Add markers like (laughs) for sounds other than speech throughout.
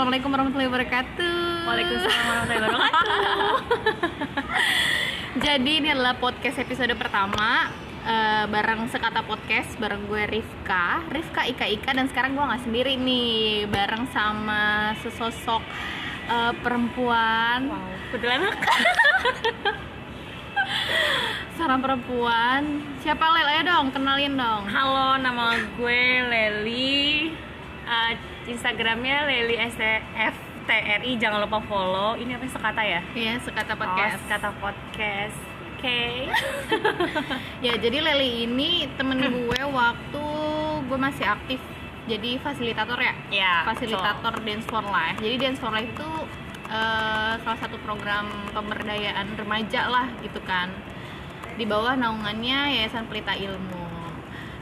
Assalamualaikum warahmatullahi wabarakatuh. Waalaikumsalam warahmatullahi wabarakatuh. (laughs) Jadi ini adalah podcast episode pertama eh, bareng Sekata Podcast bareng gue Rifka, Rifka Ika Ika dan sekarang gue nggak sendiri nih bareng sama sesosok eh, perempuan, Wow, kuntilanak. (laughs) seorang perempuan. Siapa Lel? Ayo dong, kenalin dong. Halo, nama gue Leli. Uh, Instagramnya Leli STFTRI. Jangan lupa follow. Ini apa sekata ya? Iya, Sekata Oh, Podcast. sekata podcast. Oke. (laughs) Ya, jadi Leli ini temen gue waktu gue masih aktif jadi fasilitator ya. Ya. fasilitator Dance for Life. Jadi Dance for Life itu eh, salah satu program pemberdayaan remaja lah gitu kan. Di bawah naungannya Yayasan Pelita Ilmu.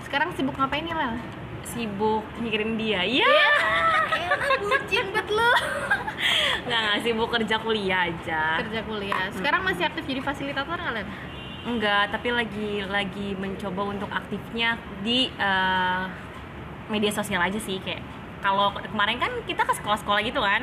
Sekarang sibuk ngapain nih Lel? Sibuk mikirin dia. Iya. Eh, bucin bet lu. Nggak nggak sibuk kerja kuliah aja. Kerja kuliah. Sekarang masih aktif jadi fasilitator Lel? Enggak, tapi lagi lagi mencoba untuk aktifnya di eh, media sosial aja sih kayak kalau kemarin kan kita ke sekolah-sekolah gitu kan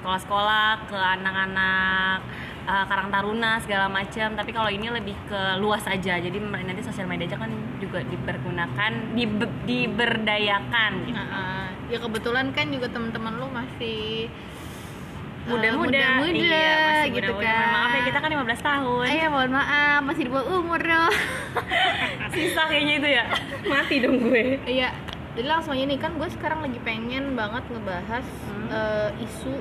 sekolah-sekolah ke anak-anak eh, Karang Taruna segala macam tapi kalau ini lebih ke luas aja jadi nanti sosial media aja kan juga dipergunakan dibe- diberdayakan gitu. Heeh. Ya kebetulan kan juga teman-teman lu masih eh, muda-muda muda-muda iya, masih gitu muda-muda. kan. maaf ya kita kan 15 tahun Eh, mohon maaf, masih di bawah umur dong. (laughs) sisa kayaknya itu ya (laughs) mati dong gue Iya, jadi langsung aja nih kan gue sekarang lagi pengen banget ngebahas Hmm. eh, isu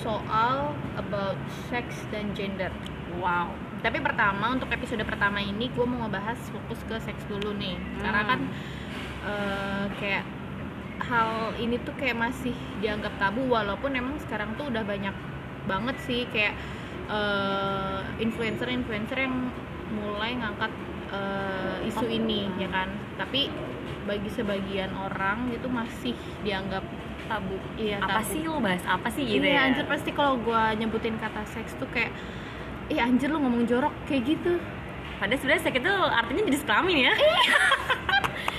soal about sex dan gender. wow Tapi pertama untuk episode pertama ini gue mau ngebahas fokus ke seks dulu nih, karena Hmm. kan eh, kayak hal ini tuh kayak masih dianggap tabu walaupun emang sekarang tuh udah banyak banget sih kayak eh, influencer-influencer yang mulai ngangkat eh, isu ini ya kan. Tapi bagi sebagian orang itu masih dianggap tabu. Iya, apa tabu. sih lo bahas apa sih gitu Iya, ya anjir pasti kalau gue nyebutin kata seks tuh kayak Ih anjir lu ngomong jorok kayak gitu Padahal sebenarnya seks itu artinya jenis kelamin ya. (laughs)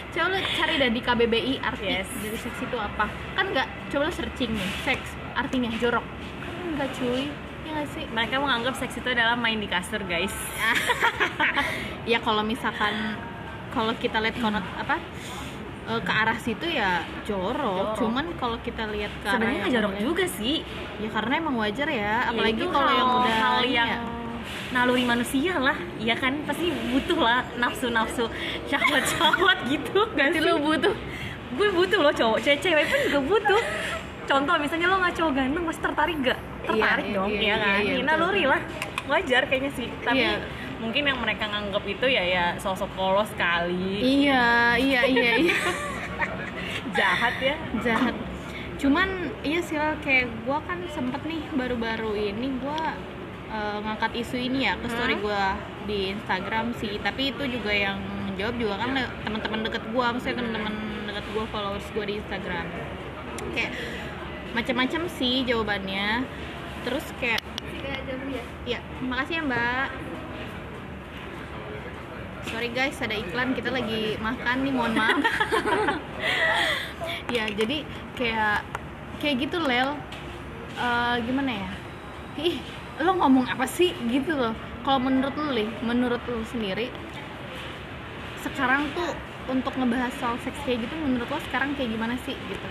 Coba lu cari dah di KBBI arti Yes. dari seks itu apa Kan nggak, coba lu searching nih Seks, artinya jorok Kan enggak cuy, ya nggak sih? Mereka menganggap seks itu adalah main di kasur, guys. (laughs) Ya kalau misalkan Kalau kita lihat konot apa eh, ke arah situ ya jorok, Jorok. cuman kalau kita lihat ke Sebenarnya nggak jorok juga sih. ya karena emang wajar ya apalagi Ya, kalau yang udah hal yang ya. naluri manusia lah, iya kan pasti butuh lah nafsu-nafsu syahwat-syahwat gitu. Gak (laughs) Berarti sih? lu butuh gue butuh loh cowok, cewek cewek pun juga butuh. Contoh misalnya lo nggak cowok ganteng, pasti tertarik gak? Tertarik Iya, dong, iya, iya, iya, kan? iya, Iya, naluri lah, wajar kayaknya sih. Tapi Iya. Mungkin yang mereka nganggap itu ya ya sosok polos kali, iya iya iya iya. (laughs) Jahat ya. jahat. Cuman iya sih kayak gue kan sempet nih baru-baru ini gue ngangkat isu ini ya ke story Hmm? gue di Instagram sih. Tapi itu juga yang jawab juga kan teman-teman deket gue maksudnya teman-teman deket gue followers gue di Instagram. Kayak macam-macam sih jawabannya. Terus kayak ya? Makasih ya mbak sorry guys ada iklan kita lagi makan nih mohon maaf. (laughs) Ya jadi kayak kayak gitu Lel. Eh, gimana ya? Ih lo ngomong apa sih? Gitu loh. Kalau menurut lo nih menurut lo sendiri sekarang tuh untuk ngebahas soal seks kayak gitu menurut lo sekarang kayak gimana sih? Gitu.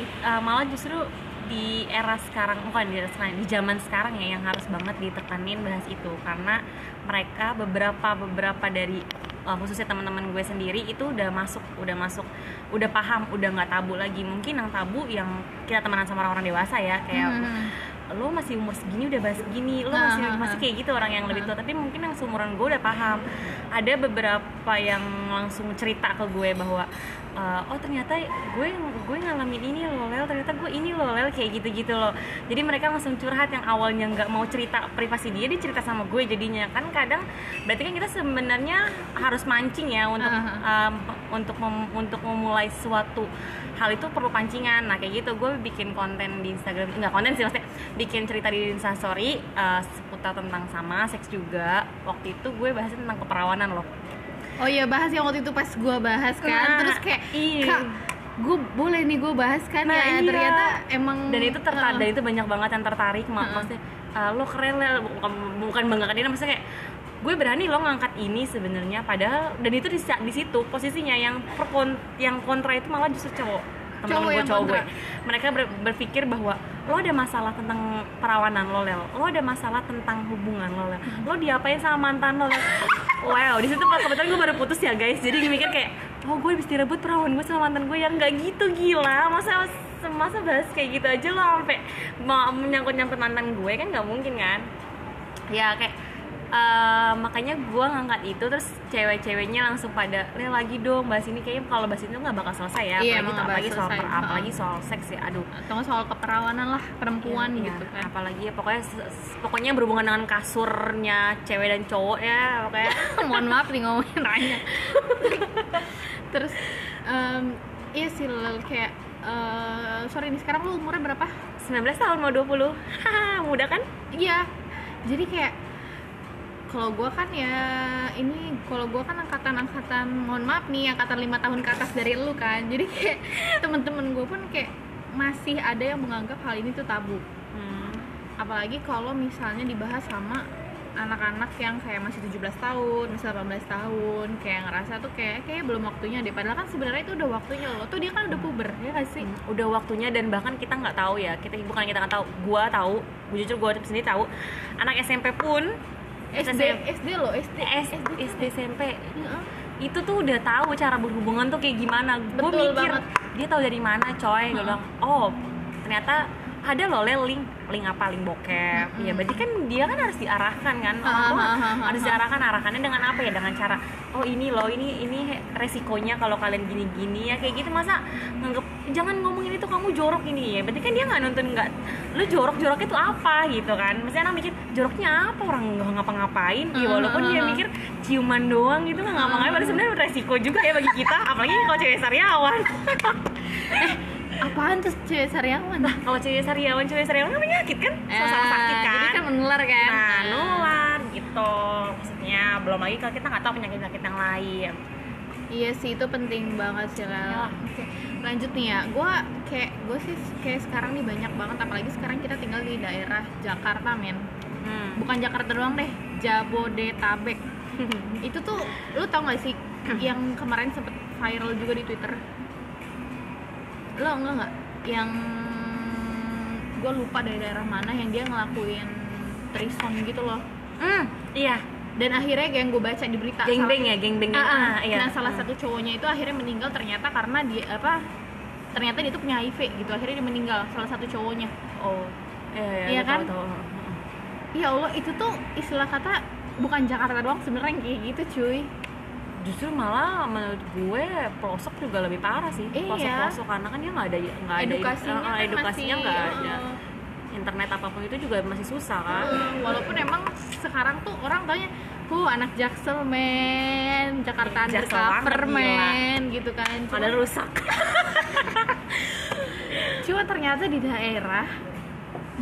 It- uh, malah justru di era sekarang bukan di era sekarang di zaman sekarang ya yang harus banget ditekanin bahas itu. Karena mereka beberapa beberapa dari uh, khususnya teman-teman gue sendiri itu udah masuk udah masuk udah paham udah nggak tabu lagi. Mungkin yang tabu yang kita temenan sama orang-orang dewasa ya kayak Hmm. lo masih umur segini udah bahas segini lo Nah, masih ha. masih kayak gitu orang yang lebih tua. Tapi mungkin yang seumuran gue udah paham. Ada beberapa yang langsung cerita ke gue bahwa eh, oh ternyata gue gue ngalamin ini loh lel. Ternyata gue ini loh lel kayak gitu gitu loh. Jadi mereka langsung curhat yang awalnya nggak mau cerita privasi dia dia cerita sama gue jadinya. Kan kadang berarti kan kita sebenarnya harus mancing ya untuk Ah, um, untuk mem- untuk memulai suatu hal itu perlu pancingan. Nah kayak gitu. Gue bikin konten di Instagram. Nggak konten sih maksudnya bikin cerita di Instastory uh, seputar tentang sama seks juga. Waktu itu gue bahas tentang keperawanan loh Oh iya bahas yang waktu itu pas gua bahas kan. Nah, terus kayak iya. kak gue boleh nih gue bahas kan Nah, ya? iya. ternyata emang dan itu tertarik uh, itu banyak banget yang tertarik mak. Heeh. maksudnya "Ah, lo keren lah bukan bukan banggakan ini. Maksudnya kayak gue berani lo ngangkat ini sebenarnya. Padahal dan itu di, di situ posisinya yang per kon- yang kontra itu malah justru cowok Cowok gue cowok gue. Mereka ber- berpikir bahwa lo ada masalah tentang perawanan lo lel? Lo ada masalah tentang hubungan lo lel? Lo diapain sama mantan lo lel? Wow di situ pas kebetulan gue baru putus ya guys. Jadi gue mikir kayak oh gue habis direbut perawan gue sama mantan gue. Yang nggak gitu gila. Masa masa bahas kayak gitu aja lo sampai mau menyangkut nyangkut mantan gue? Kan nggak mungkin kan? Ya kayak eh, makanya gue ngangkat itu terus cewek-ceweknya langsung pada le lagi dong bahas ini. Kayaknya kalau bahas ini tuh nggak bakal selesai ya Iya, apalagi soal selesai. apalagi soal seks ya aduh. Atau soal keperawanan lah perempuan Iya, gitu kan. apalagi ya pokoknya pokoknya berhubungan dengan kasurnya cewek dan cowok ya pokoknya. (laughs) Mohon maaf nih ngomongin Ranya (laughs) terus em, iya sih kayak eh, sorry nih sekarang lu umurnya berapa? 19 tahun mau 20 haha (laughs) muda kan? Iya. Jadi kayak kalau gua kan ya ini kalau gua kan angkatan-angkatan mohon maaf nih angkatan lima tahun ke atas dari lu kan jadi kayak (laughs) temen-temen gue pun kayak masih ada yang menganggap hal ini tuh tabu hmm. apalagi kalau misalnya dibahas sama anak-anak yang kayak masih 17 tahun, masih 18 tahun, kayak ngerasa tuh kayak kayak belum waktunya deh. Padahal kan sebenarnya itu udah waktunya loh. Tuh dia kan udah puber, ya gak sih? Hmm, udah waktunya dan bahkan kita nggak tahu ya kita bukan kita nggak tahu gua tahu gua jujur gua sendiri tahu anak SMP pun SD, SD loh, SD, S, SD SMP itu tuh udah tahu cara berhubungan tuh kayak gimana. Gue mikir banget. dia tahu dari mana coy? Gue Heeh. bilang oh ternyata ada loh Le, link link apa link bokep. Ya berarti kan dia kan harus diarahkan kan? Orang tua ha, harus ha. diarahkan arahkannya dengan apa ya? Dengan cara oh ini loh ini ini resikonya kalau kalian gini gini ya kayak gitu. Masa nganggep jangan ngomongin itu kamu jorok ini. Ya berarti kan dia nggak nonton nggak lu jorok jorok itu apa? Gitu kan. Mesti anak mikir joroknya apa? Orang nggak ngapa-ngapain. Ya Hmm, walaupun hmm, dia hmm. mikir ciuman doang gitu nggak ngapa-ngapain padahal sebenarnya resiko juga ya bagi kita apalagi kalau cewek sariawan (laughs) Apaan tuh cewek sariawan? kalau cewek sariawan cewek sariawan kan penyakit kan sama-sama Eh, sakit kan Jadi kan menular kan? nah nular gitu maksudnya belum lagi kalau kita nggak tahu penyakit penyakit yang lain Iya sih itu penting banget sih Lel. Ya. Oke, lanjut nih ya. Gue kayak gue sih kayak sekarang nih banyak banget apalagi sekarang kita tinggal di daerah Jakarta men. hmm. Bukan Jakarta doang deh, Jabodetabek. (laughs) itu tuh lu tau gak sih yang kemarin sempet viral juga di Twitter? Lo enggak nggak? Yang gue lupa dari daerah mana yang dia ngelakuin trison gitu loh. Hmm, iya Dan akhirnya kayak yang gue baca di berita gengbeng ya gengbeng Ah, ah. iya Nah, salah satu cowoknya itu akhirnya meninggal ternyata karena dia apa? Ternyata dia tuh punya HIV gitu. Akhirnya dia meninggal salah satu cowoknya. oh iya, Iya gua kan? tahu, tahu. Ya Allah, itu tuh istilah kata bukan Jakarta doang sebenarnya kayak gitu, cuy. Justru malah menurut gue pelosok juga lebih parah sih. Iya. pelosok pelosok karena kan dia nggak ada nggak ada Edukasinya eh, kan edukasinya nggak ada. Eh, internet apa pun itu juga masih susah kan? Eh, walaupun emang sekarang tuh orang taunya Huh, anak Jaksel men, Jakarta Jaksel undercover men, gitu kan. Cuma, padahal rusak. (laughs) Cuma ternyata di daerah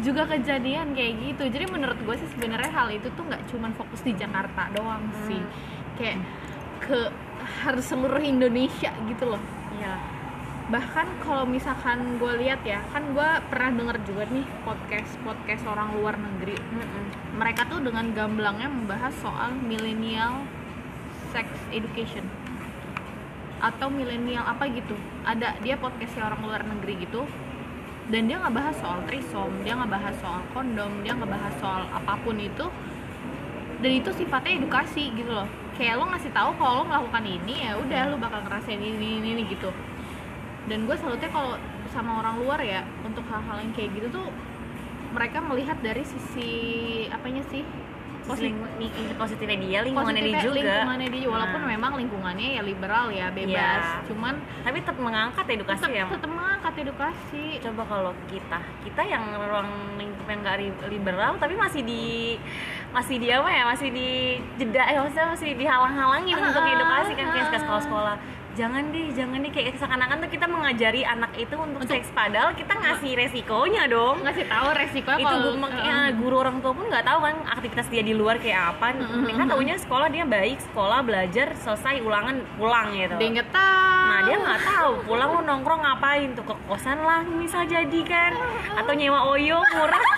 juga kejadian kayak gitu. Jadi menurut gue sih sebenarnya hal itu tuh nggak cuman fokus di Jakarta doang sih. Kayak ke harus seluruh Indonesia gitu loh. iya Bahkan kalau misalkan gue lihat ya, kan gue pernah denger juga nih podcast podcast orang luar negeri. Mm-mm. Mereka tuh dengan gamblangnya membahas soal millennial sex education atau milenial apa gitu ada dia podcastnya orang luar negeri gitu dan dia nggak bahas soal trisom dia nggak bahas soal kondom dia nggak bahas soal apa pun itu dan itu sifatnya edukasi gitu loh kayak lo ngasih tahu kalau lo melakukan ini ya udah lo bakal ngerasain ini ini, ini gitu. Dan gue salutnya kalau sama orang luar ya untuk hal-hal yang kayak gitu tuh mereka melihat dari sisi apanya sih? Posi- Posi- ling- positifnya dia lingkungannya dia positifnya juga. lingkungannya dia walaupun Nah. memang lingkungannya ya liberal ya bebas. Iya. cuman tapi tetap mengangkat edukasi tetap yang tetap mengangkat edukasi. Coba kalau kita kita yang ruang lingkup yang nggak liberal tapi masih di masih di apa ya masih di jeda ya maksudnya masih dihalang-halangin Ah, untuk edukasi kan kayak ah. ke sekolah-sekolah. Jangan deh jangan deh kayak seakan-akan tuh kita mengajari anak itu untuk, seks padahal kita ngasih resikonya dong. Ngasih tahu resikonya itu kalau gu- makanya guru orang tua pun nggak tahu kan aktivitas dia di luar kayak apa. Mereka taunya sekolah dia baik sekolah belajar selesai ulangan pulang gitu. Dia nggak tahu nah dia nggak tahu pulang lu nongkrong ngapain? Tuh ke kosan lah misal jadi kan. Atau nyewa oyo murah. (laughs)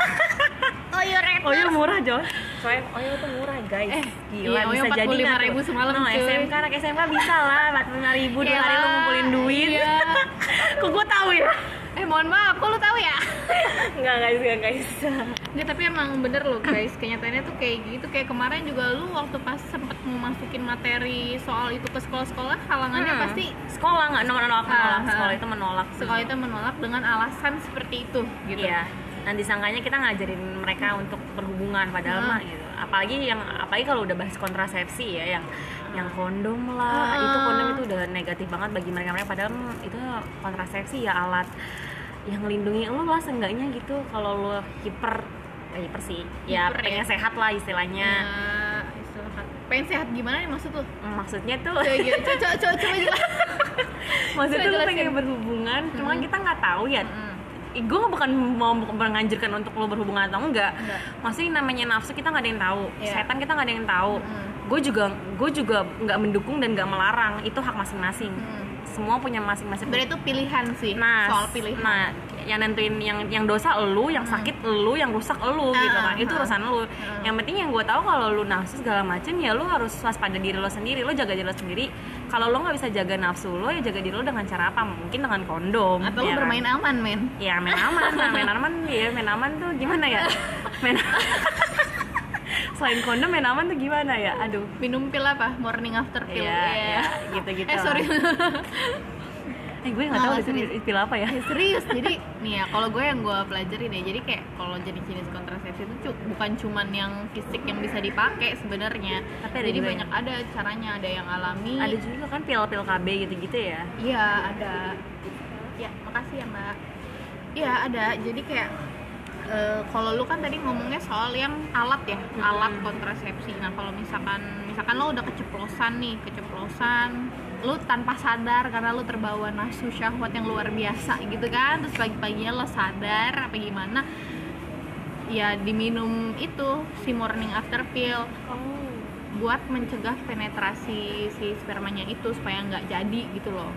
Repot. Oyo murah John soalnya oyo tuh murah guys Eh, gila iya, bisa jadi nggak 45.000 tuh? semalam, no, cuy. SMK anak SMK bisa lah 45 ribu dua Iya hari lu ngumpulin duit iya. (laughs) kok gue tahu ya eh mohon maaf kok lu tahu ya (laughs) nggak guys nggak guys Nggak, tapi emang bener loh guys kenyataannya tuh kayak gitu kayak kemarin juga lu waktu pas sempet mau masukin materi soal itu ke sekolah-sekolah halangannya Hmm. pasti sekolah nggak menolak menolak Ah, sekolah ah. itu menolak sekolah itu menolak dengan alasan seperti itu gitu Iya. Nanti sangkanya kita ngajarin mereka untuk berhubungan padahal Hmm. mah gitu. Apalagi yang apalagi kalau udah bahas kontrasepsi ya yang yang kondom lah, Hmm. itu kondom itu udah negatif banget bagi mereka mereka padahal itu kontrasepsi ya alat yang melindungi lo lah seenggaknya gitu kalau lo hiper eh, hiper sih ya Hiper, pengen ya. sehat lah istilahnya Ya, pengen sehat gimana nih maksud Mm, maksudnya tuh coba coba coba coba, coba jelas (laughs) maksudnya Coba tuh pengen berhubungan cuma Hmm. kita nggak tahu ya. Gue bukan mau menganjurkan untuk lo berhubungan atau enggak Enggak. maksudnya namanya nafsu kita nggak ada yang tahu Iya. setan kita nggak ada yang tahu Mm. gue juga gue juga nggak mendukung dan nggak melarang itu hak masing-masing Mm. Semua punya masing-masing. Sebenarnya itu pilihan sih nah soal pilihan. nah yang nentuin yang yang dosa lu yang sakit lu yang rusak lu Ah, gitu kan. Ah, itu ah. urusan lu. Ah. yang penting yang gue tahu kalau lu nafsu segala macem ya lu harus waspada diri lo sendiri lu jaga diri lo sendiri. Kalau lo nggak bisa jaga nafsu lo ya jaga diri lo dengan cara apa? Mungkin dengan kondom atau ya lu kan? bermain aman men. Ya main aman. Nah, main aman ya main aman tuh gimana ya? (laughs) Main selain kondom main aman tuh gimana ya? Aduh. Minum pil apa? Morning after pill Iya, Iya. iya, gitu-gitu. Eh sorry. (laughs) Eh gue nggak tahu itu istilah apa ya? Eh, serius. Jadi nih ya kalau gue yang gue pelajarin ya jadi kayak kalau jenis-jenis kontrasepsi itu bukan cuman yang fisik yang bisa dipakai sebenarnya. Jadi juga banyak ada caranya ada yang alami. Ada juga kan pil-pil KB gitu-gitu ya? Iya ada. Ya makasih ya mbak. Iya ada. Jadi kayak eh, kalau lu kan tadi ngomongnya soal yang alat ya alat kontrasepsi. Nah kalau misalkan misalkan lo udah keceplosan nih keceplosan lu tanpa sadar karena lu terbawa nafsu syahwat yang luar biasa gitu kan terus pagi-paginya lo sadar apa gimana ya diminum itu si morning after pill. Oh. Buat mencegah penetrasi si spermanya itu supaya nggak jadi gitu loh.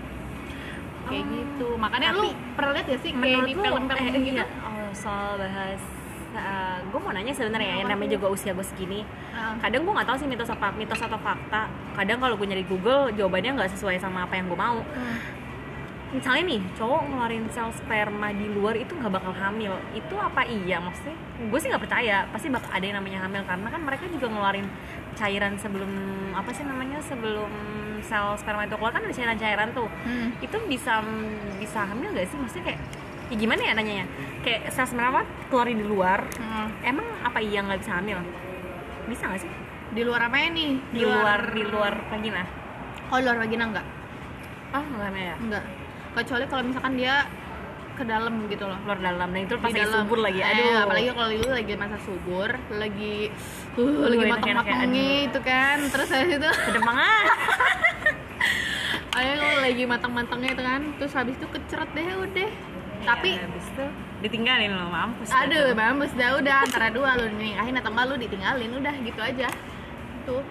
Kayak Oh. gitu. Makanya Tapi, lu pernah lihat ya sih kayak di film-film eh, gitu? iya. oh, soal bahas gue mau nanya sebenarnya ya namanya juga usia gue segini. Ah. kadang gue nggak tahu sih mitos apa mitos atau fakta. Kadang kalau gue nyari Google jawabannya nggak sesuai sama apa yang gue mau. Hmm. misalnya nih cowok ngeluarin sel sperma di luar itu nggak bakal hamil. Itu apa iya? Maksudnya gue sih nggak percaya. Pasti bakal ada yang namanya hamil karena kan mereka juga ngeluarin cairan sebelum apa sih namanya sebelum sel sperma itu keluar. Kan ada cairan-cairan tuh. Hmm. itu bisa bisa hamil gak sih? Maksudnya kayak ya gimana ya nanyanya? Kayak sel sperma keluarin di luar. Hmm. emang apa iya nggak bisa hamil? Bisa nggak sih? Di luar apa ya nih di luar di luar vagina. Oh di luar vagina enggak oh nggak hamil ya? Enggak kecuali kalau misalkan dia ke dalam gitu loh. Luar dalam. Dan itu pas Di lagi dalam. subur lagi. Eh, aduh. apalagi kalau lu lagi masa subur lagi uh, Aduh, lagi matang ya, matangnya itu kan. Terus habis itu sedep banget. (laughs) Ayo lagi matang-matangnya itu kan. Terus habis itu keceret deh udah tapi Ya, habis itu ditinggalin lo mampus. Aduh mampus. Dah udah antara dua lu nikahin atau enggak lu ditinggalin. Udah gitu aja. Tuh.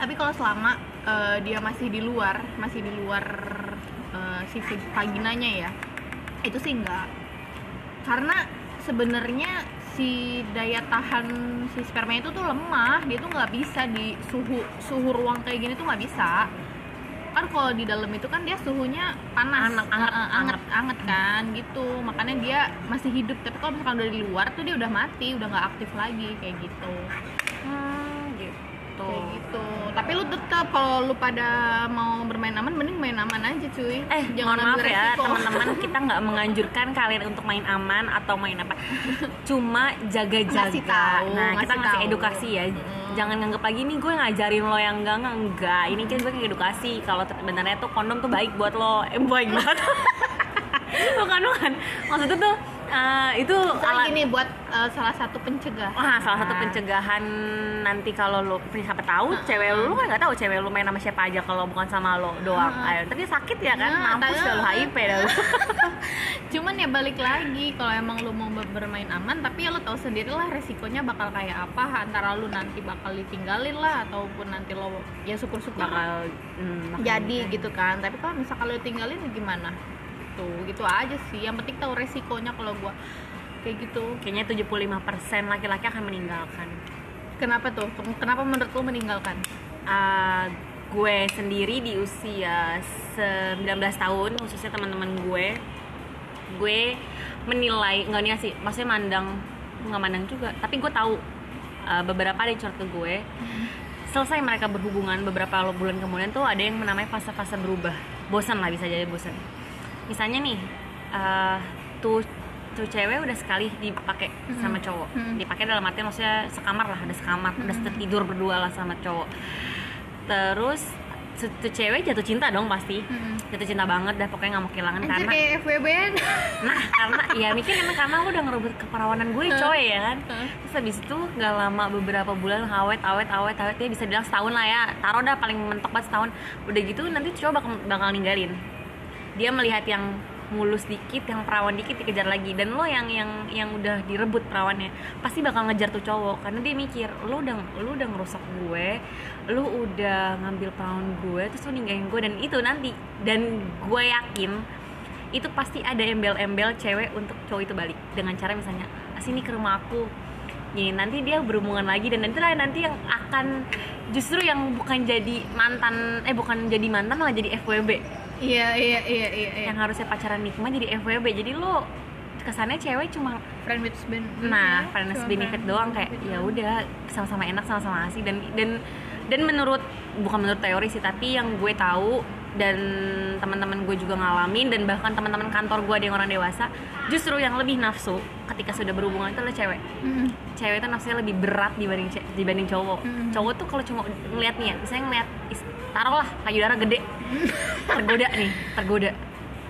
Tapi kalau selama eh, dia masih di luar masih di luar eh, sisi vaginanya ya itu sih enggak. Karena sebenarnya si daya tahan si sperma itu tuh lemah. Dia tuh nggak bisa di suhu suhu ruang kayak gini tuh nggak bisa kan kalau di dalam itu kan dia suhunya panas. Anget, anget, eh, anget. anget kan gitu. Makanya dia masih hidup. Tapi kalau misalkan udah di luar tuh dia udah mati udah nggak aktif lagi kayak gitu. Hmm, gitu kayak gitu tapi lu tetap kalau lu pada mau bermain aman mending main aman aja cuy Eh, mohon maaf ya teman-teman, (laughs) kita nggak menganjurkan kalian untuk main aman atau main apa. Cuma jaga-jaga. Nah, kita ngasih tahu. edukasi ya. Mm. Jangan nganggap lagi nih gue ngajarin lo yang enggak enggak enggak. Ini kan gue edukasi kalau sebenarnya tuh kondom tuh baik buat lo. Eh, baik banget. (laughs) bukan bukan. Maksudnya tuh Eh, itu Misalnya ala- gini buat uh, salah satu pencegah Wah, salah satu pencegahan nanti kalau lo siapa tahu cewek lu lu kan nggak tahu cewek lu main sama siapa aja kalau bukan sama lo doang. Ayo, tapi sakit ya kan? Nah, Mampus dah lu HIV dah lu. (laughs) cuman ya balik lagi kalau emang lu mau ber- bermain aman tapi ya lu tahu sendiri lah resikonya bakal kayak apa antara lu nanti bakal ditinggalin lah ataupun nanti lo ya syukur-syukur bakal hmm, jadi nikah. gitu kan tapi kalau misalkan lu tinggalin ya gimana tuh gitu aja sih. Yang penting tahu resikonya kalau gua kayak gitu. Kayaknya 75% laki-laki akan meninggalkan. kenapa tuh? Kenapa menurut lu meninggalkan? Uh, gue sendiri di usia 19 tahun khususnya teman-teman gue gue menilai nggak nih sih maksudnya mandang nggak mandang juga. Tapi gue tahu uh, beberapa ada yang curhat ke gue. Selesai mereka berhubungan beberapa bulan kemudian tuh ada yang namanya fase-fase berubah. Bosan lah bisa jadi bosan misalnya nih uh, tuh tuh cewek udah sekali dipakai sama cowok. Hmm. dipakai dalam arti maksudnya sekamar lah udah sekamar udah tidur berdua lah sama cowok. Terus tuh cewek jatuh cinta dong pasti. Hmm. jatuh cinta banget dah pokoknya nggak mau kehilangan Anjir karena kayak FWB nah karena ya mungkin emang karena aku udah ngerebut keperawanan gue coy ya kan? Hah? terus habis itu nggak lama beberapa bulan awet awet awet awet ya bisa bilang setahun lah ya. Taruh dah paling mentok banget setahun. Udah gitu nanti cowok bakal, bakal ninggalin dia melihat yang mulus dikit yang perawan dikit dikejar lagi. Dan lo yang yang yang udah direbut perawannya pasti bakal ngejar tuh cowok. Karena dia mikir lo udah lo udah ngerusak gue lo udah ngambil perawan gue terus lo ninggalin gue. Dan itu nanti dan gue yakin itu pasti ada embel-embel cewek untuk cowok itu balik. Dengan cara misalnya "Ah, sini ke rumah aku. Gini, nanti dia berhubungan lagi dan nanti lah nanti yang akan justru yang bukan jadi mantan eh bukan jadi mantan malah jadi FWB iya iya iya iya, iya. yang harusnya pacaran nikmat jadi FWB jadi lo kesannya cewek cuma friend with ben nah iya, friends cuma benefit friend doang kayak benefit ya udah sama-sama enak sama-sama asik dan dan dan menurut bukan menurut teori sih tapi yang gue tahu dan teman-teman gue juga ngalamin dan bahkan teman-teman kantor gue ada yang orang dewasa justru yang lebih nafsu ketika sudah berhubungan itu adalah cewek Mm. cewek itu nafsunya lebih berat dibanding dibanding cowok Mm. cowok tuh kalau cuma ngeliat nih ya misalnya ngeliat taruhlah payudara gede. Tergoda nih tergoda.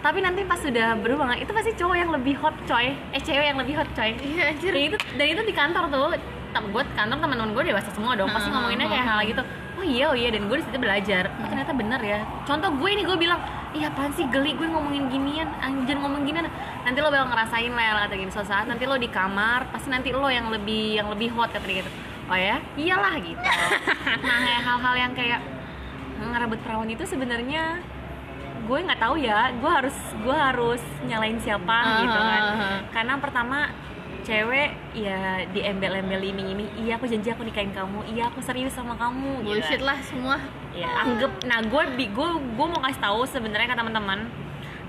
Tapi nanti pas sudah berhubungan itu pasti cowok yang lebih hot coy. Eh cewek yang lebih hot coy. Iya anjir. Dan itu dan itu di kantor tuh. Tem gue kantor teman-teman gue dewasa semua dong. Pasti Hmm, ngomonginnya kayak hmm. hal gitu. Oh iya oh iya. Dan gue di situ belajar. Oh, ternyata bener ya. Contoh gue nih gue bilang iya apaan sih? Geli gue ngomongin ginian. Anjir ngomong ginian. Nanti lo bakal ngerasain lah kata gini. Suatu saat nanti lo di kamar pasti nanti lo yang lebih yang lebih hot kata dia gitu. Oh ya? Iyalah gitu. (laughs) Nah hal-hal yang kayak ngerebut perawan itu sebenarnya gue nggak tahu ya. Gue harus gue harus nyalain siapa gitu kan. Ah, ah, ah. karena pertama cewek ya di embel-embel iming-iming iya aku janji aku nikahin kamu. Iya aku serius sama kamu gitu bullshit kan. lah semua. Ya anggap. Nah gue bi gue gue mau kasih tahu sebenarnya ke teman-teman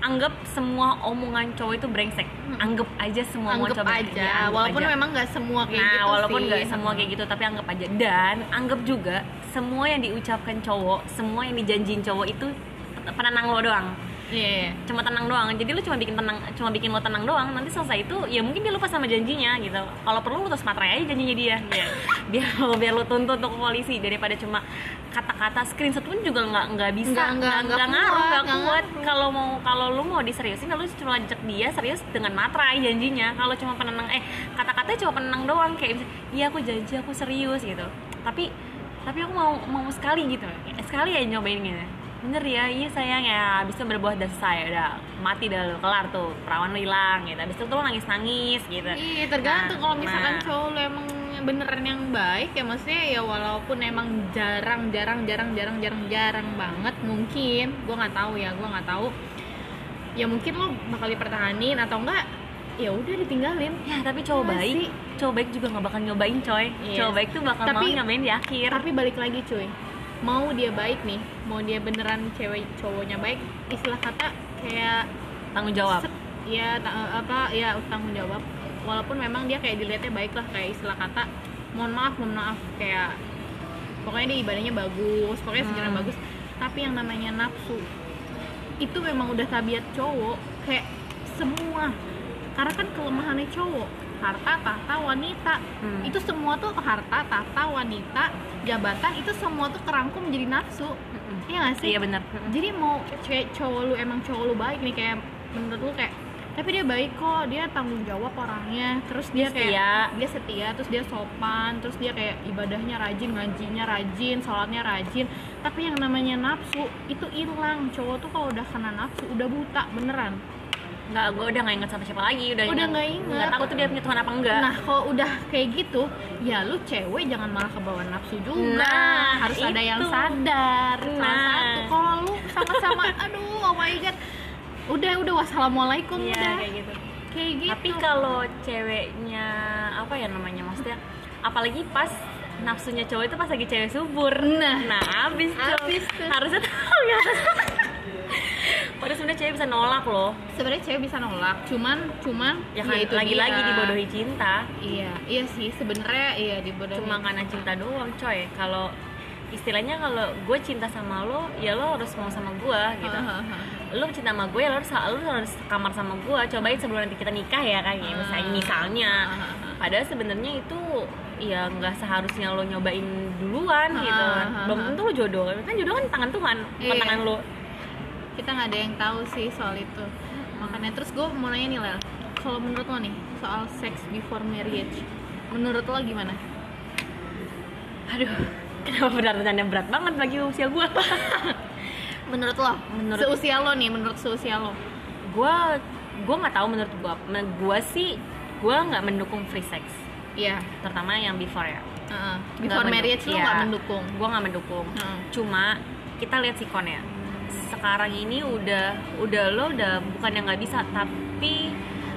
anggap semua omongan cowok itu brengsek anggap aja semua omongan Hmm. anggap cowok aja. Ya, anggap walaupun aja. memang nggak semua kayak nah gitu walaupun nggak semua kayak gitu tapi anggap aja dan anggap juga semua yang diucapkan cowok semua yang dijanjiin cowok itu penenang lo doang iya iya. cuma tenang doang. Jadi lu cuma bikin tenang cuma bikin lo tenang doang. Nanti selesai itu ya mungkin dia lupa sama janjinya gitu. Kalau perlu lu terus materai aja janjinya dia. Iya. (laughs) biar lo biar lo tuntut ke polisi. Daripada cuma kata-kata screenshot pun juga nggak nggak bisa. Nggak- nggak- ngaruh nggak kuat. kalau mau kalau lu mau diseriusin lu cuma ajak dia serius dengan materai janjinya. Kalau cuma penenang eh kata-katanya cuma penenang doang. Kayak iya aku janji aku serius gitu. Tapi tapi aku mau mau sekali gitu. Sekali ya nyobain gitu bener ya iya sayang ya. Abis itu berbuah dan saya udah mati dah lu kelar tuh. Perawan lu hilang gitu. Abis itu tuh lu nangis nangis gitu. Iya tergantung Nah, kalau misalkan nah. cowok lu emang beneran yang baik ya maksudnya ya walaupun emang jarang jarang jarang jarang jarang jarang banget mungkin. Gua nggak tahu ya gua nggak tahu. Ya mungkin lo bakal dipertahanin atau enggak ya udah ditinggalin. Ya tapi cowok Iya baik sih. cowok baik juga nggak bakal nyobain coy. Iya. cowok baik tuh bakal Tapi- mau nyobain di akhir. tapi balik lagi cuy. Mau dia baik nih mau dia beneran cewek cowoknya baik istilah kata kayak tanggung jawab ya ta- apa ya tanggung jawab walaupun memang dia kayak dilihatnya baik lah kayak istilah kata mohon maaf mohon maaf kayak pokoknya dia ibadahnya bagus pokoknya sejarah Hmm. bagus tapi yang namanya nafsu itu memang udah tabiat cowok kayak semua karena kan kelemahannya cowok harta tahta wanita Hmm. itu semua tuh harta tahta wanita jabatan itu semua tuh kerangkum menjadi nafsu. Iya gak sih? iya bener jadi mau cewek cowok lu emang cowok lu baik nih kayak menurut lu kayak tapi dia baik kok dia tanggung jawab orangnya. Terus dia kayak Setia. dia setia terus dia sopan terus dia kayak ibadahnya rajin ngajinya rajin sholatnya rajin. Tapi yang namanya nafsu itu hilang. Cowok tuh kalau udah kena nafsu udah buta beneran nggak gue udah nggak inget sama siapa lagi udah Udah nggak inget. nggak tahu tuh dia punya Tuhan apa enggak Nah, kalau udah kayak gitu, ya lu cewek jangan malah kebawa nafsu juga. Nah, Harus ada yang itu. sadar. Salah Nah. satu kalau lu sama-sama (laughs) aduh, oh my god. Udah, udah wassalamualaikum Iya, udah. kayak gitu Kayak gitu. tapi kalau ceweknya apa ya namanya maksudnya apalagi pas nafsunya cowok itu pas lagi cewek subur Nah. nah abis tuh Abis tuh. harusnya tahu ya Padahal sebenarnya cewek bisa nolak loh. Sebenarnya cewek bisa nolak, cuman cuman ya kan itu lagi-lagi dia. dibodohi cinta. Iya, iya sih sebenarnya iya dibodohi. cuma karena cinta doang coy. Kalau istilahnya kalau gue cinta sama lo ya lo harus mau sama gue gitu. Hahaha. lo cinta sama gue ya lo harus lo harus kamar sama gue cobain sebelum nanti kita nikah ya kan ya misalnya misalnya. Padahal sebenarnya itu ya nggak seharusnya lo nyobain duluan gitu kan. belum tentu lo jodoh kan? Jodoh kan tangan Tuhan bukan Iya. tangan lo kita nggak ada yang tahu sih soal itu. Makanya terus gue mau nanya nih Lel. Kalau menurut lo nih soal sex before marriage menurut lo gimana? Aduh kenapa benar-benar berat banget bagi usia gue (laughs) menurut lo Menurut- seusia lo nih menurut seusia lo. Gue gue nggak tahu menurut gue gue sih gue nggak mendukung free sex. Iya. Terutama yang before ya. Nggak before marriage lo iya. nggak mendukung? Gue nggak mendukung. Heeh. cuma kita lihat sikonnya sekarang ini udah udah lo udah bukan yang nggak bisa tapi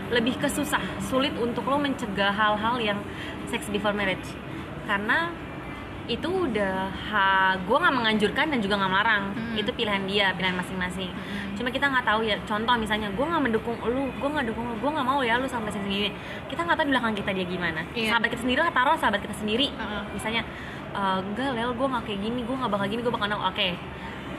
lebih ke susah sulit untuk lo mencegah hal-hal yang sex before marriage karena itu udah ha, gue nggak menganjurkan dan juga nggak melarang Hmm. itu pilihan dia pilihan masing-masing Hmm. cuma kita nggak tahu ya contoh misalnya gue nggak mendukung lu gue nggak dukung lu gue nggak mau ya lu sampai sini gini kita nggak tahu di belakang kita dia gimana Iya. sahabat kita sendiri lah taruh sahabat kita sendiri Heeh. misalnya "Eh, enggak lel gue nggak kayak gini gue nggak bakal gini gue bakal oke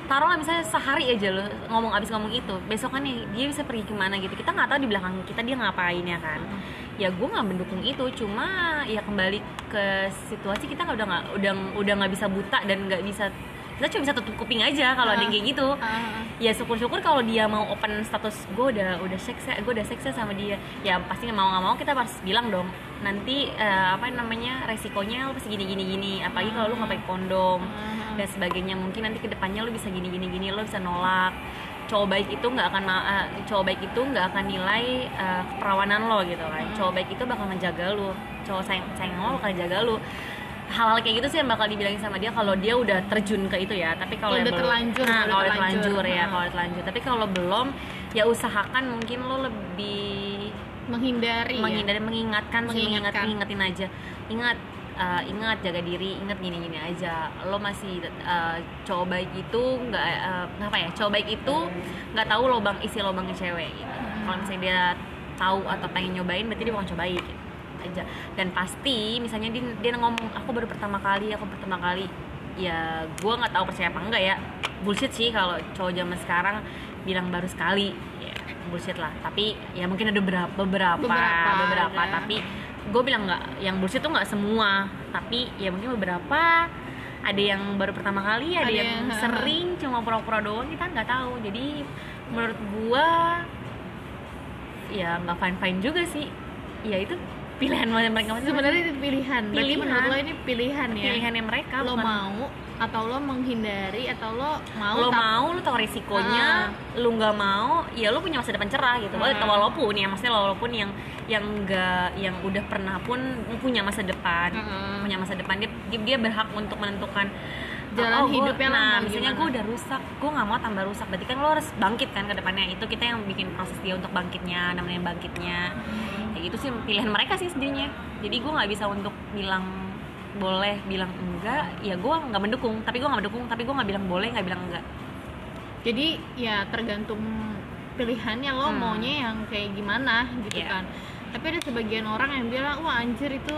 taruhlah misalnya sehari aja lo ngomong abis ngomong itu besok kan nih dia bisa pergi ke mana gitu. Kita nggak tahu di belakang kita dia ngapain ya kan? Ya gue nggak mendukung itu cuma ya kembali ke situasi kita udah nggak udah udah nggak bisa buta dan nggak bisa kita cuma bisa tutup kuping aja kalau ada yang kayak gitu. Heeh. ya syukur-syukur kalau dia mau open status gue udah udah seks gue udah seks sama dia. Ya pasti mau nggak mau kita harus bilang dong nanti eh, apa namanya resikonya lo pasti gini gini gini. Apalagi kalau lu nggak pakai kondom dan sebagainya. Mungkin nanti ke depannya lo bisa gini gini gini lo bisa nolak. Cowok baik itu nggak akan eh, cowok baik itu nggak akan nilai eh, keperawanan lo gitu kan. Cowok baik itu bakal ngejaga lo cowok sayang sayang lo bakal jaga lo hal-hal kayak gitu sih yang bakal dibilangin sama dia kalau dia udah terjun ke itu ya tapi kalau yang udah belum- terlanjur, nah, kalau udah terlanjur. ya kalau udah terlanjur tapi kalau belum ya usahakan mungkin lo lebih menghindari ya? menghindari mengingatkan sih mengingat Mengingatkan. mengingetin aja ingat eh, ingat jaga diri ingat gini gini aja lo masih eh, cowok baik itu nggak eh, apa ya cowok baik itu nggak tahu lobang isi lobangnya cewek gitu. kalau misalnya dia tahu atau pengen nyobain berarti dia bakal cobain gitu aja. Dan pasti misalnya dia, dia ngomong aku baru pertama kali aku pertama kali. Ya gue nggak tahu percaya apa enggak ya. Bullshit sih kalau cowok zaman sekarang bilang baru sekali. Ya bullshit lah. Tapi ya mungkin ada beberapa beberapa Beberapa, beberapa, ada. tapi gue bilang nggak yang bullshit tuh nggak semua. Tapi ya mungkin beberapa. Ada yang baru pertama kali ada, Ada yang, yang- sering cuma pura-pura doang. Kita nggak tahu. Jadi menurut gua ya nggak fine fine juga sih. Ya itu pilihan mereka? Masing-masing sebenarnya itu pilihan. Berarti menurut lo ini pilihan ya? Pilihannya mereka lo bukan- mau atau lo menghindari atau lo mau lo tapi- mau lo tau risikonya. Lu nggak mau ya lo punya masa depan cerah gitu. Ah. walaupun ya maksudnya walaupun yang yang enggak yang udah pernah pun punya masa depan. Mm-mm. punya masa depan. Dia dia- berhak untuk menentukan Jalan gua- hidupnya lah nah misalnya gue udah rusak. Gue nggak mau tambah rusak. Berarti kan lo harus bangkit kan ke depannya. Itu kita yang bikin proses dia untuk bangkitnya namanya bangkitnya kayak gitu sih pilihan mereka sih sendirinya jadi gue nggak bisa untuk bilang boleh bilang enggak. Ya gue nggak mendukung tapi gue nggak mendukung tapi gue nggak bilang boleh nggak bilang enggak. Jadi ya tergantung pilihannya lo Hmm. maunya yang kayak gimana gitu Iya. kan. Tapi ada sebagian orang yang bilang wah anjir itu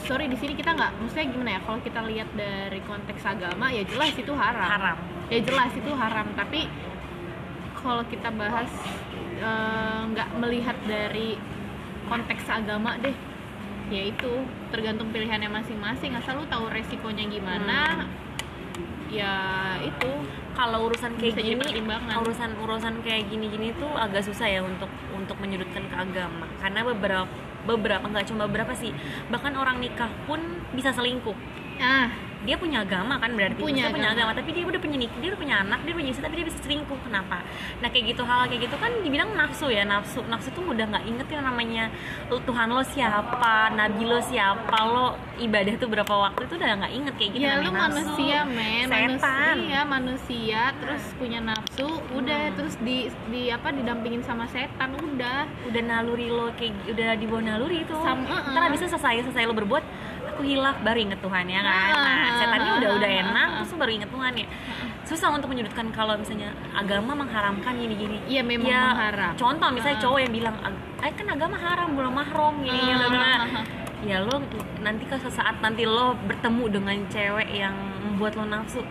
sorry di sini kita nggak maksudnya gimana ya? Kalau kita lihat dari konteks agama ya jelas itu haram. Haram. Ya jelas itu haram. Tapi kalau kita bahas eh, nggak melihat dari konteks agama deh. Ya itu tergantung pilihannya masing-masing. Asal lu tahu resikonya gimana ya itu kalau urusan kayak Bisa gini urusan urusan kayak gini-gini tuh agak susah ya untuk untuk menyudutkan ke agama. Karena beberapa beberapa nggak cuma beberapa sih. Bahkan orang nikah pun bisa selingkuh. Ah dia punya agama kan berarti Punya Maksudnya punya agama. agama tapi dia udah punya nik- dia udah punya anak dia punya istri tapi dia bisa selingkuh kenapa nah kayak gitu hal kayak gitu kan dibilang nafsu ya nafsu nafsu tuh udah nggak inget yang namanya Tuhan lo siapa nabi lo siapa lo ibadah tuh berapa waktu itu udah nggak inget kayak gitu ya lu nafsu. manusia men Setan. manusia manusia terus punya nafsu udah terus di di apa didampingin sama setan udah udah naluri lo kayak udah dibawa naluri itu Sama, ntar uh-uh. abis itu selesai selesai lo berbuat aku hilaf baru inget Tuhan ya kan? Nah Uh-uh, setannya udah udah uh-uh, enak terus baru inget Tuhan ya. Susah untuk menyudutkan kalau misalnya agama mengharamkan gini gini. Iya, memang ya, mengharam. contoh misalnya cowok yang bilang "Ag- eh kan agama haram belum mahrom gini gini bla." Uh-uh. ya lo nanti ke sesaat nanti lo bertemu dengan cewek yang membuat lo nafsu.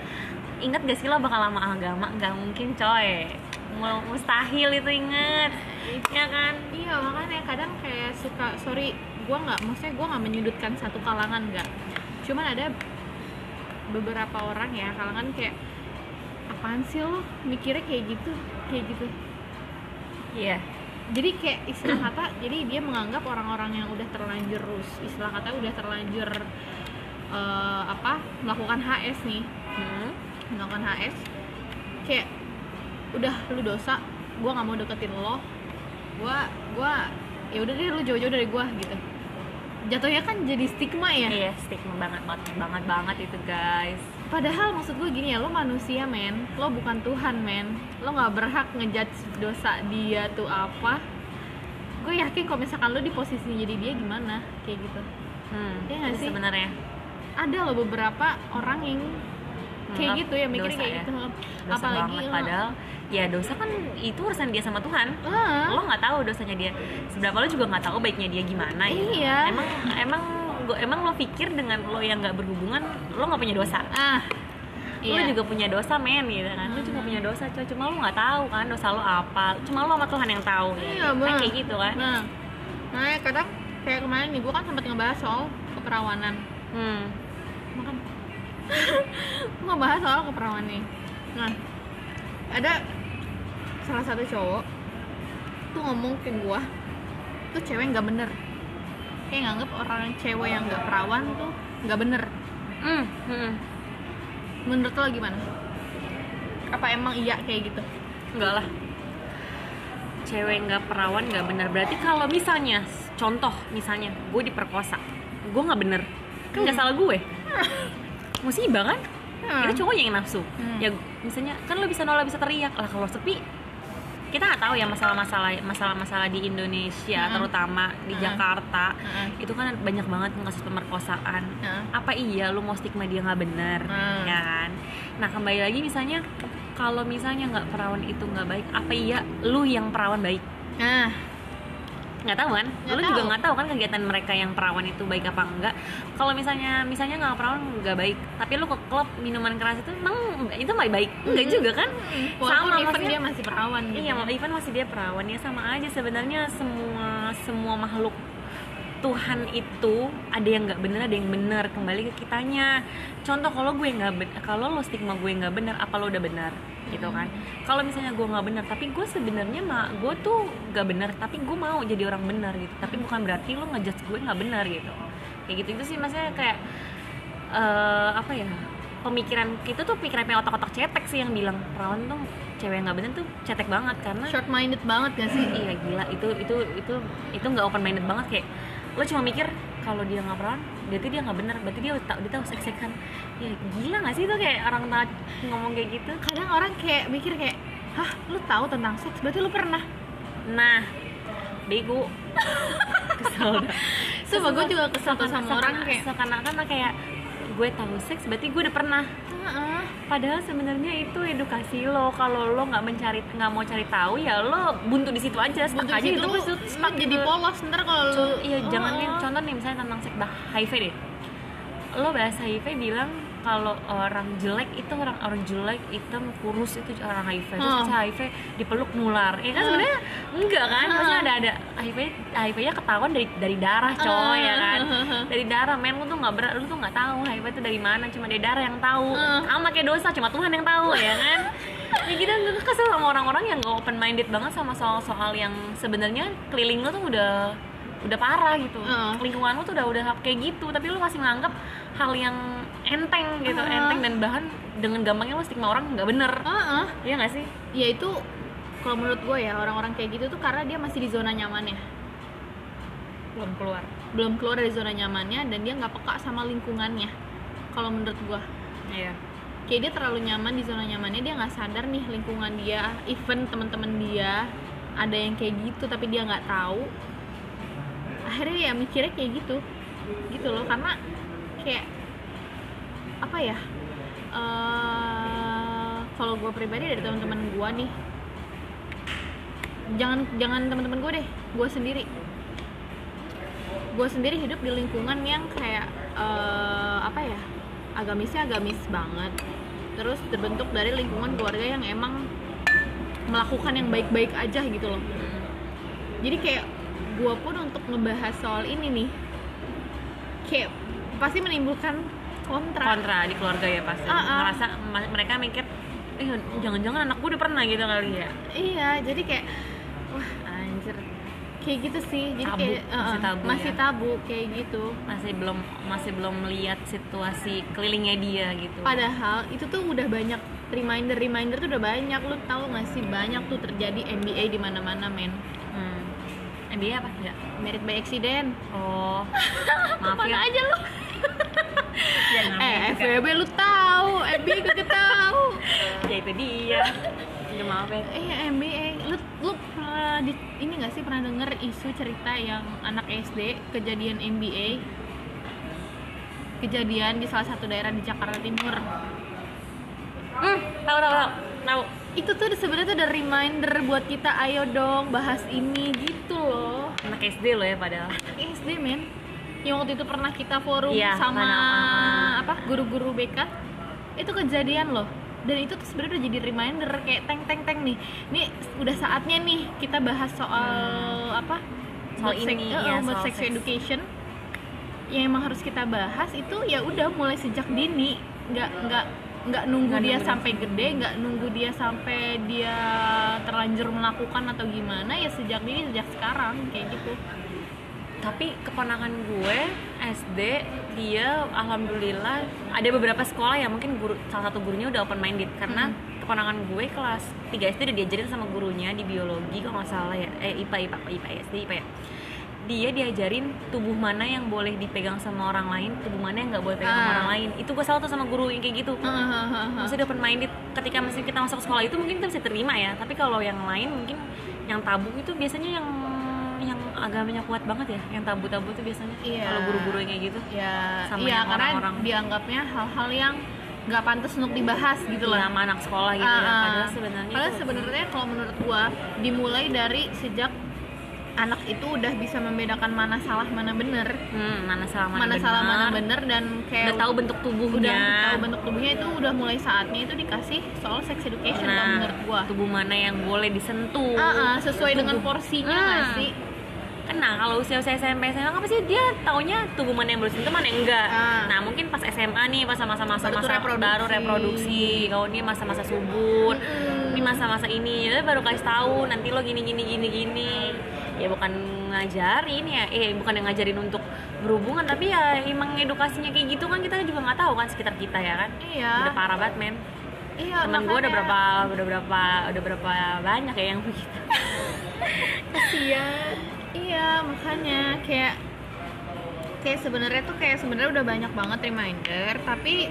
Ingat gak sih lo bakal lama agama? Nggak mungkin coy. Mu- mustahil itu inget ya kan? Iya makanya kadang kayak suka sorry gua nggak maksudnya gua nggak menyudutkan satu kalangan nggak. Cuman ada beberapa orang ya kalangan kayak apaan sih lo? Mikirnya kayak gitu kayak gitu. Iya. Jadi kayak istilah kata jadi dia menganggap orang-orang yang udah terlanjur rus istilah kata udah terlanjur eh, apa melakukan HS nih. Hmm. melakukan HS kayak udah lu dosa gua nggak mau deketin lo. Gua gua ya udah deh lu jauh-jauh dari gua gitu jatuhnya kan jadi stigma ya. Iya, stigma banget banget banget banget itu guys. padahal maksud gue gini ya lo manusia men. Lo bukan Tuhan men. Lo nggak berhak ngejudge dosa dia tuh apa. Gue yakin kalau misalkan lo di posisi jadi dia gimana? Kayak gitu. Hmm, nggak itu sih? Sebenarnya. Ada loh beberapa orang yang kayak gitu ya mikirnya kayak ya. gitu. Dosa apalagi banget lo- padahal ya dosa kan itu urusan dia sama Tuhan. Ah. Lo nggak tahu dosanya dia. Seberapa lo juga nggak tahu baiknya dia gimana gitu. Iya. Emang emang gua- emang lo pikir dengan lo yang nggak berhubungan lo nggak punya dosa. ah Lo iya. juga punya dosa men gitu kan. Lo juga punya dosa coy. Cuma lo nggak tahu kan dosa lo apa. Cuma lo sama Tuhan yang tahu. ya. Iya, Bang. kayak gitu kan. Nah, nah ya kadang kayak kemarin nih gue kan sempat ngebahas soal keperawanan. Hmm. Makan. ngebahas soal keperawanan nih. Nah, ada salah satu cowok tuh ngomong ke gue, tuh cewek nggak bener. Kayak nganggep orang cewek yang nggak perawan tuh nggak bener. Hmm. hmm. Menurut lo gimana? Apa emang iya kayak gitu? enggak lah cewek nggak perawan nggak bener berarti kalau misalnya contoh misalnya gue diperkosa gue nggak bener kan nggak salah gue (laughs) musibah kan Hmm. itu cowoknya yang nafsu Hmm. ya misalnya kan lo bisa nolak bisa teriak lah kalau sepi kita nggak tahu ya masalah-masalah masalah-masalah di Indonesia Hmm. terutama di Hmm. Jakarta Hmm. itu kan banyak banget kasus pemerkosaan Hmm. apa iya lu mau stigma dia nggak bener Hmm. ya kan nah kembali lagi misalnya kalau misalnya nggak perawan itu nggak baik apa iya lu yang perawan baik Nah, nggak tahu kan? Nggak lu tahu. juga nggak tahu kan kegiatan mereka yang perawan itu baik apa enggak? Kalau misalnya misalnya nggak perawan nggak baik. Tapi lu ke klub minuman keras itu emang itu baik. Baik enggak juga kan? Walaupun even maksudnya- dia masih perawan gitu. Iya, even masih dia perawan. Ya sama aja sebenarnya semua semua makhluk Tuhan itu ada yang nggak bener ada yang bener. Kembali ke kitanya. Contoh kalau gue nggak kalau lo stigma gue nggak bener apa lo udah benar gitu kan? Kalau misalnya gue nggak bener tapi gue sebenarnya mah gue tuh nggak bener tapi gue mau jadi orang benar gitu. Tapi bukan berarti lo ngejudge gue nggak benar gitu. Kayak gitu itu sih maksudnya kayak eh, apa ya pemikiran itu tuh pikiran yang otak-otak cetek sih yang bilang perawan tuh cewek yang nggak bener tuh cetek banget karena short minded banget gak sih? iya gila itu itu itu itu nggak open minded banget kayak lo cuma mikir kalau dia nggak perawan berarti dia nggak bener berarti dia tahu dia tahu seks-seksan. Ya gila nggak sih itu kayak orang ngomong kayak gitu? Kadang orang kayak mikir kayak, hah lu tahu tentang seks? Berarti lu pernah? nah bego. (laughs) Kesel. Sumpah gue juga kesel tuh sama orang kayak, seakan-akan kayak gue tahu seks berarti gue udah pernah padahal sebenarnya itu edukasi lo kalau lo nggak mencari nggak mau cari tahu ya lo buntu di situ aja stuck Buntu aja itu lu stuck jadi gitu. polos ntar kalau lu iya jangan nih Oh. contoh nih misalnya tentang seks bah HIV deh lo bahas HIV bilang kalau orang jelek itu orang orang jelek hitam kurus itu orang HIV terus Hmm. HIV dipeluk nular ya kan Hmm. sebenarnya enggak kan Hmm. maksudnya ada ada HIV HIV nya ketahuan dari dari darah coy ya kan Hmm. dari darah men lu tuh nggak berat lu tuh nggak tahu HIV itu dari mana cuma dari darah yang tahu Hmm. sama kayak dosa cuma Tuhan yang tahu ya kan (laughs) ya kita gue kesel sama orang-orang yang gak open minded banget sama soal-soal yang sebenarnya keliling lu tuh udah udah parah gitu Hmm. lingkungan lu tuh udah udah kayak gitu tapi lu masih menganggap hal yang enteng gitu Hmm. enteng dan bahkan dengan gampangnya lu stigma orang nggak bener. Heeh. Iya gak sih? Ya itu kalau menurut gue ya orang-orang kayak gitu tuh karena dia masih di zona nyamannya. Belum keluar. Belum keluar dari zona nyamannya dan dia nggak peka sama lingkungannya kalau menurut gue iya. Kayak dia terlalu nyaman di zona nyamannya dia nggak sadar nih lingkungan dia even teman-teman dia ada yang kayak gitu tapi dia nggak tahu. Akhirnya ya mikirnya kayak gitu. Gitu loh karena kayak apa ya eh kalau gue pribadi dari teman-teman gue nih jangan jangan teman-teman gue deh gue sendiri. Gue sendiri hidup di lingkungan yang kayak eh, apa ya agamisnya agamis banget. Terus terbentuk dari lingkungan keluarga yang emang melakukan yang baik-baik aja gitu loh. Jadi kayak gue pun untuk ngebahas soal ini nih kayak pasti menimbulkan kontra, kontra di keluarga ya pasti. Ah, ah. merasa mereka mikir eh jangan-jangan anak gue udah pernah gitu kali ya. Iya jadi kayak wah anjir. Kayak gitu sih jadi Tabu, kayak eh, masih tabu masih ya. tabu kayak gitu. Masih belum masih belum melihat situasi kelilingnya dia gitu. Padahal itu tuh udah banyak reminder reminder tuh udah banyak. Lu tahu nggak sih banyak tuh terjadi MBA di mana-mana men. Hmm. Eh, dia apa? Enggak merit by accident. Oh. (laughs) Maaf mana ya. aja lu (laughs) Ya, eh. FWB lu tahu. MBA kagak tahu. (laughs) Ya itu dia. Ya, maaf ya. Eh MBA lu lu pernah di, ini nggak sih pernah denger isu cerita yang anak SD kejadian MBA kejadian di salah satu daerah di Jakarta Timur. Hmm, tahu tahu tahu. Tahu. Itu tuh sebenarnya tuh ada reminder buat kita ayo dong bahas ini gitu loh. Anak SD lo ya padahal. SD men yang waktu itu pernah kita forum Iya, sama apa guru-guru BK itu kejadian loh. Dan itu tuh sebenarnya udah jadi reminder kayak teng teng teng nih. Ini udah saatnya nih kita bahas soal apa? Hmm. Soal buat sek- ini, eh, ya, buat soal sex education. Yang emang harus kita bahas itu ya udah mulai sejak dini. Nggak nggak nggak nunggu Nggak dia nunggu. sampai gede nggak nunggu dia sampai dia terlanjur melakukan atau gimana ya sejak dini sejak sekarang kayak gitu tapi keponakan gue SD dia alhamdulillah ada beberapa sekolah yang mungkin guru salah satu gurunya udah open minded karena keponakan gue kelas 3 SD udah diajarin sama gurunya di biologi kalau nggak salah ya. Eh IPA IPA IPA SD IPA ya dia diajarin tubuh mana yang boleh dipegang sama orang lain tubuh mana yang nggak boleh pegang sama Ah. orang lain. Itu gue salah tuh sama guru yang kayak gitu. Maksudnya open minded ketika masih kita masuk sekolah itu mungkin kita bisa terima ya. Tapi kalau yang lain mungkin yang tabu itu biasanya yang agamanya kuat banget ya yang tabu-tabu itu biasanya Iya. kalau guru-guru yang kayak gitu ya Sama iya yang karena orang-orang. dianggapnya hal-hal yang nggak pantas untuk dibahas gitu Iya, lah sama anak sekolah gitu Ah, ya ah. padahal sebenarnya Padahal sebenarnya kalau menurut gua dimulai dari sejak anak itu udah bisa membedakan mana salah mana bener hmm, mana salah mana, mana benar. salah mana bener dan kayak udah tahu bentuk tubuhnya udah tahu bentuk tubuhnya itu udah mulai saatnya itu dikasih soal sex education kalau nah menurut gua tubuh mana yang boleh disentuh Ah, ah, sesuai dengan Tubuh- porsinya Hmm. nggak sih kan nah kalau usia usia SMP SMA apa sih dia taunya tubuh mana yang boleh disentuh mana yang enggak. Ah. nah mungkin pas SMA nih pas sama-sama Baru tuh masa reproduksi. baru reproduksi kalau ini masa-masa subur Mm-mm. ini masa-masa ini baru kasih tahu nanti lo gini gini gini gini. Ya bukan ngajarin ya eh bukan yang ngajarin untuk berhubungan tapi ya emang edukasinya kayak gitu kan kita juga nggak tahu kan sekitar kita ya kan. Iya. Udah parah banget men. Iya temen gue udah berapa udah berapa udah berapa banyak ya yang begitu. (laughs) Kasian iya makanya kayak kayak sebenarnya tuh kayak sebenarnya udah banyak banget reminder tapi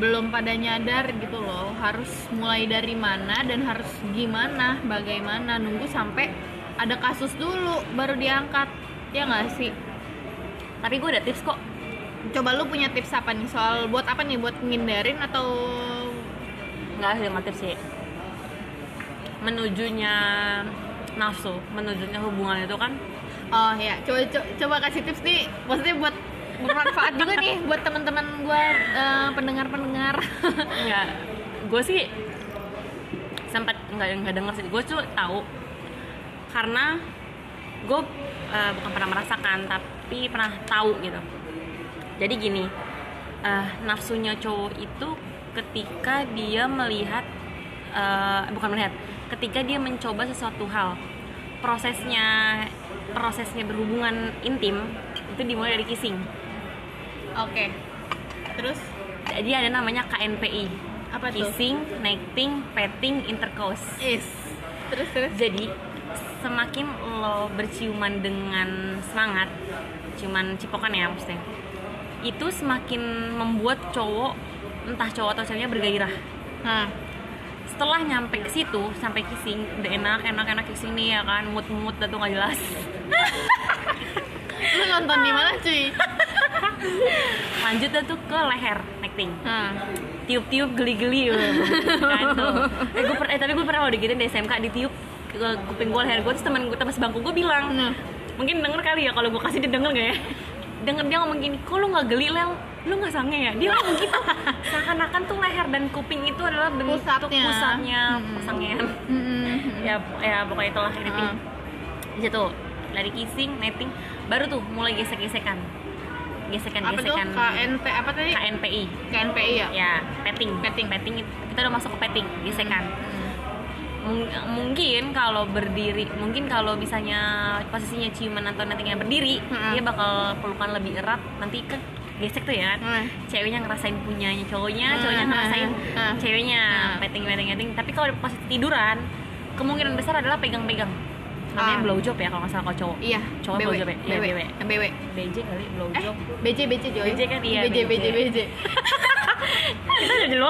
belum pada nyadar gitu loh harus mulai dari mana dan harus gimana bagaimana nunggu sampai ada kasus dulu baru diangkat ya nggak sih? Tapi gue ada tips kok. Coba lu punya tips apa nih? Soal buat apa nih? Buat ngindarin atau nggak sih tips sih. Menujunya nafsu menujunya hubungan itu kan? Oh ya coba coba, coba kasih tips nih. Maksudnya buat bermanfaat juga nih buat teman-teman gue eh, pendengar-pendengar. (laughs) Enggak, gue sih sempat nggak nggak denger sih. Gue tuh tahu karena gue eh, bukan pernah merasakan tapi pernah tahu gitu. Jadi gini, eh, nafsunya cowok itu ketika dia melihat eh, bukan melihat, ketika dia mencoba sesuatu hal, prosesnya prosesnya berhubungan intim itu dimulai dari kissing. oke terus Jadi ada namanya KNPI. apa tuh Kissing, necting, petting, intercourse. is terus terus Jadi semakin lo berciuman dengan semangat, ciuman cipokan ya maksudnya, itu semakin membuat cowok entah cowok atau ceweknya bergairah. nah Setelah nyampe ke situ sampai kissing, udah enak enak enak kissing nih ya kan, mood mood tuh nggak jelas. lu nonton di mana cuy (laughs) Lanjut tuh ke leher, necting. nah tiup-tiup geli-geli (laughs) kan tuh. Eh, gue eh, tapi gue pernah lo digituin di SMK ditiup ke kuping gue leher gue terus temen gue teman sebangku gue bilang Nah. mungkin denger kali ya kalau gue kasih dia denger gak ya denger dia ngomong gini kok lu nggak geli lel lu nggak sange ya? Dia ngomong gitu. (laughs) Seakan-akan tuh leher dan kuping itu adalah bentuk Pusatnya. pusatnya Hmm. Mm-mm. ya ya pokoknya itulah Ah. di situ dari kissing netting. Baru tuh mulai gesek-gesekan. Gesekan apa tuh? gesekan. KNP apa tadi? KNPI KNPI ya? Ya petting. Petting. Petting kita udah masuk ke petting gesekan. Hmm. Mung- mungkin kalau berdiri mungkin kalau misalnya posisinya ciuman atau nantinya berdiri Hmm. dia bakal pelukan lebih erat nanti kan gesek tuh ya Hmm. ceweknya ngerasain punyanya cowoknya Hmm, cowoknya hmm, ngerasain hmm. ceweknya Hmm. petting petting petting tapi kalau pas tiduran kemungkinan besar adalah pegang-pegang namanya Ah. blowjob ya kalau nggak salah kalau cowok Iya, Cowok BW, blowjob ya? Iya, BW, BW. BW. BJ kali Eh, blowjob BJ BJ Joy. BJ kan, iya, BJ BJ BJ. Kita udah dulu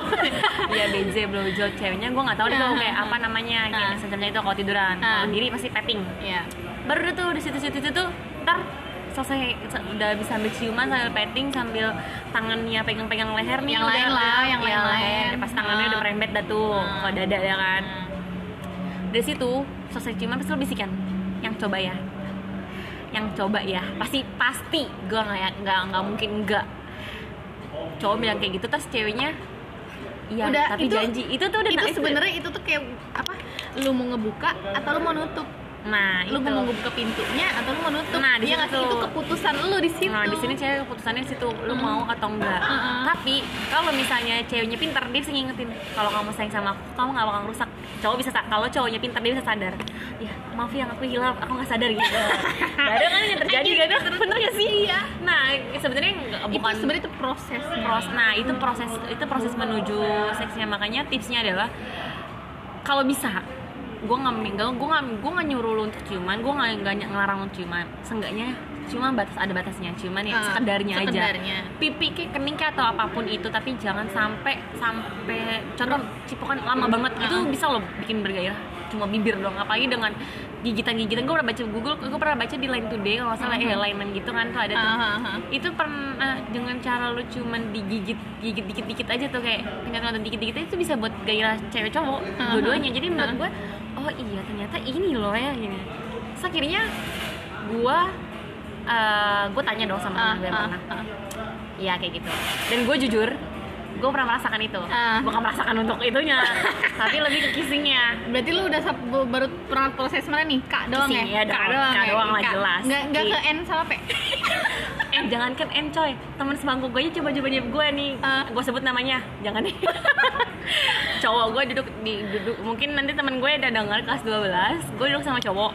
ya BJ blowjob ceweknya gue nggak tahu deh kalau kayak apa namanya kayak semacamnya itu kalau tiduran kalau diri pasti petting Iya. baru tuh di situ-situ situ ntar selesai se- udah bisa ambil ciuman sambil petting sambil tangannya pegang-pegang leher nih Yang lain lah, yang lain-lain. leher. pas tangannya Ah. udah merembet dah tuh Ah. ke dada ya kan dari situ selesai ciuman pasti lo bisikan yang coba ya yang coba ya pasti pasti gue nggak nggak nggak mungkin enggak cowok bilang kayak gitu terus ceweknya iya Udah, tapi itu- janji itu tuh udah itu nah, sebenarnya itu tuh kayak apa? Lu mau ngebuka atau lu mau nutup? Nah Lu itu mau ngebuka pintunya atau lu mau nutup? Nah, di Iya nggak sih? situ. itu keputusan lu di situ. Nah di sini cewek keputusannya di situ lu Hmm. mau atau enggak. Hmm. Tapi kalau misalnya ceweknya pintar dia bisa ngingetin kalau kamu sayang sama aku kamu nggak bakal rusak. Cowok bisa sa- kalau cowoknya pintar dia bisa sadar. Ya maaf ya aku hilaf aku nggak sadar gitu. (laughs) Gak ada kan yang terjadi gak ada bener gak sih? Iya. Nah sebenarnya nggak- Itu bukan sebenarnya itu prosesnya. pros. Nah itu proses itu proses menuju seksnya makanya tipsnya adalah kalau bisa gue nggak gue gue nggak gue nggak nyuruh lu untuk ciuman gue nggak nggak ngelarang lu ciuman seenggaknya cuma batas ada batasnya ciuman ya Ah, sekedarnya, aja sekedarnya. pipi kayak kening kayak atau apa pun itu tapi jangan sampai sampai contoh cipokan lama banget itu Ah. bisa lo bikin bergairah cuma bibir doang apalagi dengan gigitan-gigitan gue pernah baca Google gue pernah baca di Line Today kalau salah Mhm. eh Line gitu kan tuh ada tuh Ah, ah, ah. itu pernah dengan cara lu cuman digigit gigit dikit dikit aja tuh kayak tinggal tinggal dikit dikit itu bisa buat gairah cewek cowok Uh-huh. dua-duanya jadi menurut gue oh iya ternyata ini loh ya gini terus akhirnya gue gue tanya dong sama temen gue ah, pernah. ah. Iya kayak gitu. Dan gue jujur gue pernah merasakan itu Ah. bukan merasakan untuk itunya (laughs) tapi lebih ke kissingnya Berarti lu udah baru pernah proses mana nih? Kak doang Kissing, ya? ya dong. Kak doang lah, Kak. jelas. Nggak nggak Di- ke N sama P. (laughs) eh jangan kan encoy teman sebangku gue aja coba-coba gue nih Ah. gue sebut namanya jangan nih (laughs) cowok gue duduk di duduk mungkin nanti teman gue udah dengar kelas 12 gue duduk sama cowok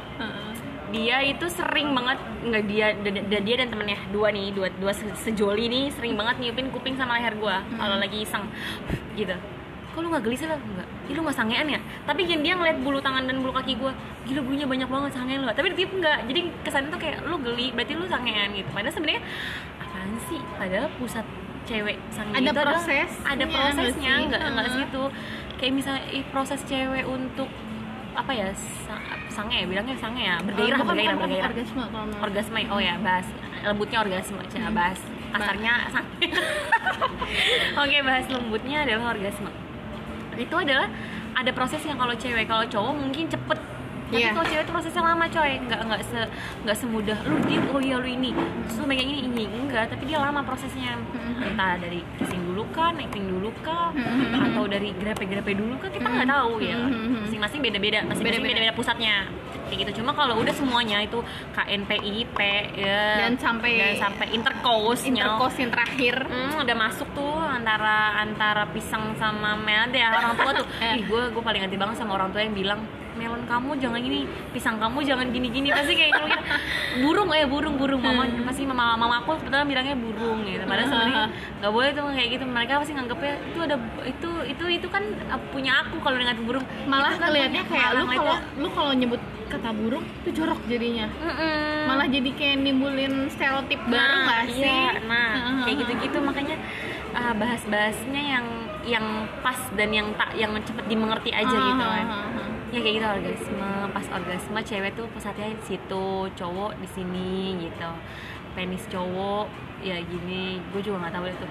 dia itu sering banget nggak dia da- da- dia dan temennya dua nih dua dua se- sejoli nih sering banget nyiupin kuping sama leher gue kalau lagi iseng gitu. Kok lu nggak geli sih lo nggak. Ih, lu nggak sangean ya? Tapi kan dia ngeliat bulu tangan dan bulu kaki gue gila bulunya banyak banget sangean lu. Tapi dia nggak jadi kesannya tuh kayak lu geli berarti lu sangean gitu. Padahal sebenarnya apaan sih? Padahal pusat cewek sange Ada itu prosesnya ada prosesnya nggak nggak Heeh. segitu kayak misalnya proses cewek untuk apa ya sa- sange ya bilangnya sange ya bergairah Bukan, bergairah bergairah. Orgasme kalau orgasme oh ya bahas lembutnya orgasme cina bahas kasarnya sange. (laughs) Oke bahas lembutnya adalah orgasme. Itu adalah ada proses yang kalau cewek kalau cowok mungkin cepet tapi Iya. kalau cewek tuh prosesnya lama coy. Nggak nggak se nggak semudah. Lu dia oh iya lu ini. Terus lu megang ini ini enggak. Tapi dia lama prosesnya. Entah dari kissing dulu kah necking dulu kah atau dari grepe-grepe dulu kah kita nggak tahu ya. Masing-masing beda-beda masing-masing Beda-beda. pusatnya. Kayak gitu. Cuma kalau udah semuanya itu KNPIP ya. Dan sampai- dan sampai intercourse intercourse yang terakhir. Hmm, udah masuk tuh antara antara pisang sama melon deh orang tua tuh. (laughs) Eh. Ih, gue gue paling anti banget sama orang tua yang bilang melon kamu jangan gini, pisang kamu jangan gini-gini pasti kayak gitu. burung ya burung burung mama Hmm. pasti mama mama aku kebetulan bilangnya burung gitu. Padahal sebenarnya (laughs) nggak boleh tuh kayak gitu. Mereka pasti nganggapnya itu ada itu itu itu kan uh, punya aku kalau dengan burung. malah kan kelihatannya kayak lu kalau lu kalau nyebut kata burung itu jorok jadinya Mm-mm. malah jadi kayak nimbulin stereotip baru nggak sih iya, nah Heeh. (laughs) kayak gitu-gitu makanya uh, bahas-bahasnya yang yang pas dan yang tak yang cepet dimengerti aja gitu kan Heeh. Ya kayak gitu orgasme. Pas orgasme cewek tuh pusatnya di situ cowok di sini gitu. Penis cowok ya gini. Gue juga nggak tahu itu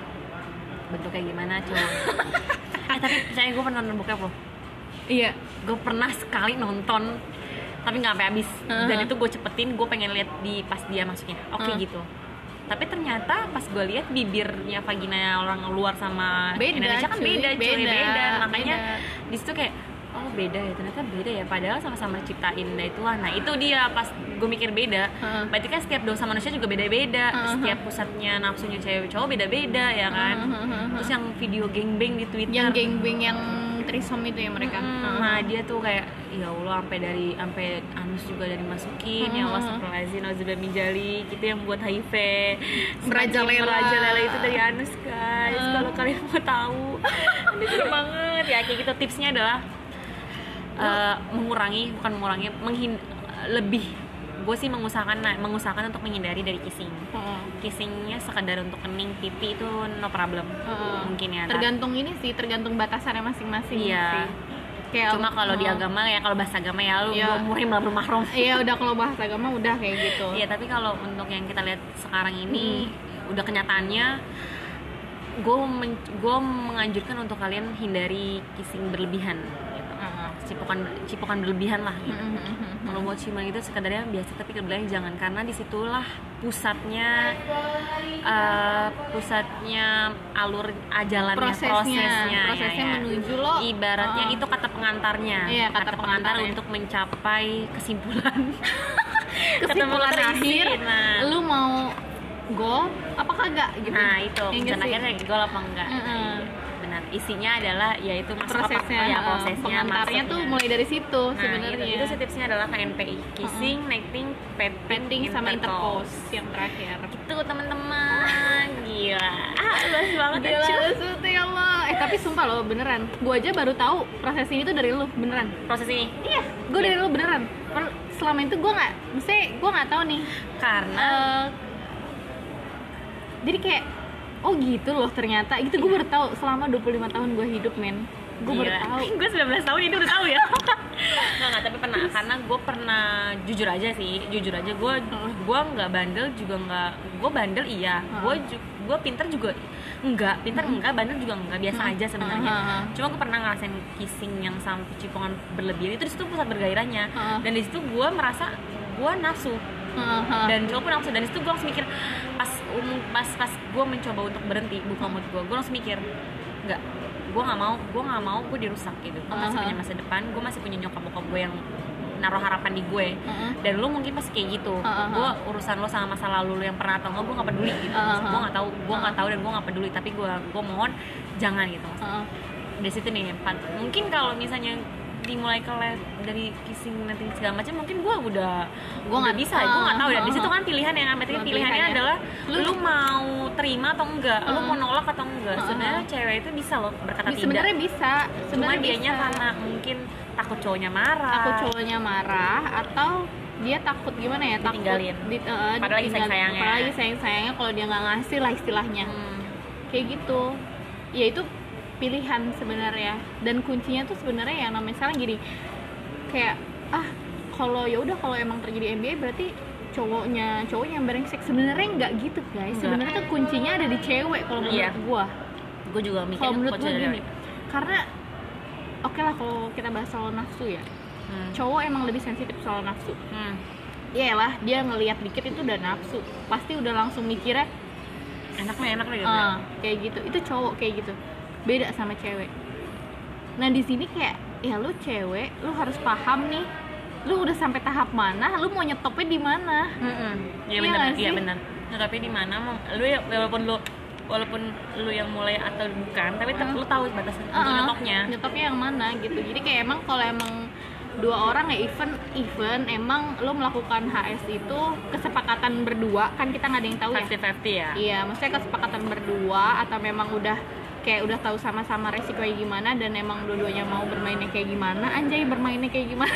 bentuknya gimana cowok (laughs) eh tapi percaya gue pernah nonton bokep loh. Iya. Gue pernah sekali nonton tapi nggak sampai habis. Dan Uh-huh. itu gue cepetin gue pengen lihat di pas dia masuknya. Oke Uh. gitu. Tapi ternyata pas gue lihat bibirnya vagina orang luar sama Beda, Indonesia kan cuy. beda cuy. Beda, beda, makanya di situ kayak oh beda ya ternyata beda ya padahal sama-sama ciptain dari Tuhan nah itu dia pas gue mikir beda Heeh. berarti kan setiap dosa manusia juga beda-beda Uh-huh. setiap pusatnya nafsunya cewek cowok beda-beda ya kan Uh-huh. terus yang video gangbang di Twitter yang gengbeng yang trisom itu ya mereka. Heeh. Nah dia tuh kayak ya Allah sampai dari sampai anus juga dari masukin ya Allah astagfirullahaladzim nauzubillah min jalik gitu yang buat HIV Merajalela. merajalela itu dari anus guys Hmm. kalau kalian mau tahu (laughs) ini seru banget ya kayak gitu tipsnya adalah eh, mengurangi bukan mengurangi menghin lebih gue sih mengusahakan mengusahakan untuk menghindari dari kissing Heeh. kissingnya sekedar untuk kening pipi itu no problem Heeh. mungkin ya tergantung ini sih tergantung batasannya masing-masing Iya. sih kayak cuma kalau di Heeh. agama ya kalau bahasa agama ya lu Iya. belum muhrim belum mahrum iya udah kalau bahasa agama udah kayak gitu Iya tapi kalau untuk yang kita lihat sekarang ini Hmm. udah kenyataannya gue gue menganjurkan untuk kalian hindari kissing berlebihan. Cipokan cipokan berlebihan lah gitu. Mm, mm, mm, mm. Kalau buat ciuman itu sekedarnya biasa tapi berlebihan jangan karena di situlah pusatnya eh, pusatnya alur ajalannya Prosesnya, prosesnya, prosesnya ya, ya. menuju lo, ibaratnya uh, itu kata pengantarnya Iya, kata kata, pengantar untuk mencapai kesimpulan (laughs) kesimpulan akhir nah. lu mau go apa kagak gitu Nah itu rencana sih? akhirnya gol apa enggak? Mm-mm. Benar. Isinya adalah yaitu masuk prosesnya apa, ya, uh, prosesnya pengantarnya tuh masuknya. mulai dari situ Nah, sebenarnya itu, itu sih tipsnya adalah KNPI kissing, necking, petting, pending sama intercourse yang terakhir Itu teman-teman gila. Ah, luas banget ya, Gila. Suti ya Allah. Eh tapi sumpah loh beneran. Gua aja baru tahu proses ini tuh dari lu beneran. Proses ini Iya, gue dari lu beneran. Selama itu gue nggak, mesti gue nggak tahu nih. karena Eh, jadi kayak, oh gitu loh ternyata. Gitu gue baru tahu. Selama 25 tahun gue hidup men. Gue baru tahu. (laughs) gue 19 tahun ini udah tahu ya. (laughs) Nggak nggak tapi pernah. Karena gue pernah jujur aja sih jujur aja gue gue nggak bandel juga nggak gue bandel iya. Gue gue pinter juga enggak pinter enggak bandel juga enggak biasa aja sebenarnya. Cuma gue pernah ngerasain kissing yang sampai cipokan berlebihan itu di situ pusat bergairahnya. Dan di situ gue merasa gue nafsu Heeh. dan cowok pun langsung dan itu gue langsung mikir pas um, pas pas gue mencoba untuk berhenti buka mood gue gue langsung mikir nggak gue nggak mau gue nggak mau gue dirusak gitu gue masih punya masa depan gue masih punya nyokap bokap gue yang naruh harapan di gue Heeh. dan lu mungkin pasti kayak gitu Aha. gue urusan lo sama masa lalu lu yang pernah atau enggak gue nggak peduli gitu Aha. gue nggak tahu gue nggak tahu dan gue nggak peduli tapi gue gue mohon jangan gitu Heeh. dari situ nih empat mungkin kalau misalnya dimulai ke le- dari kissing nanti segala macam mungkin gue udah gue nggak bisa gue nggak tahu dan di uh, situ kan pilihan yang ambil Cuma pilihannya pilihan ya. adalah Lu- lu, mau terima atau enggak lu Uh. mau nolak atau enggak Uh, uh, sebenarnya uh. cewek itu bisa loh berkata tidak Sebenarnya bisa, cuma sebenarnya dianya karena mungkin takut cowoknya marah takut cowoknya marah atau dia takut gimana ya takut Ditinggalin. di, eh, Padahal lagi ditinggal- sayang-sayangnya. padahal lagi sayang sayangnya kalau dia nggak ngasih lah istilahnya Hmm. kayak gitu ya itu pilihan sebenarnya. Dan kuncinya tuh sebenarnya yang namanya misalnya gini kayak ah kalau ya udah kalau emang terjadi MBA berarti cowoknya cowoknya yang brengsek sebenarnya nggak gitu guys. Sebenarnya tuh kuncinya ada di cewek kalau menurut Iya. gua. Gue juga mikirnya kalau menurut gua gini karena oke lah kalau kita bahas soal nafsu ya. Hmm. cowok emang lebih sensitif soal nafsu. Hmm. Iyalah, dia ngelihat dikit itu udah nafsu. Pasti udah langsung mikirnya enak nih enak nih ah, kayak gitu. Itu cowok kayak gitu beda sama cewek. Nah di sini kayak ya lu cewek lu harus paham nih. Lu udah sampai tahap mana lu mau nyetopnya di mana. Iya Iya benar, iya benar. Nah, tapi di mana? Lu ya walaupun lu walaupun lu yang mulai atau bukan, tapi tetap lu tahu batasan untuk Ah, nyetopnya. nyetopnya yang mana gitu. Jadi kayak emang kalau emang dua orang ya even even emang lo melakukan HS itu kesepakatan berdua kan kita nggak ada yang tahu ya? 50-50 ya. iya maksudnya kesepakatan berdua atau memang udah kayak udah tahu sama-sama resikonya gimana dan emang dua-duanya mau bermainnya kayak gimana anjay bermainnya kayak gimana.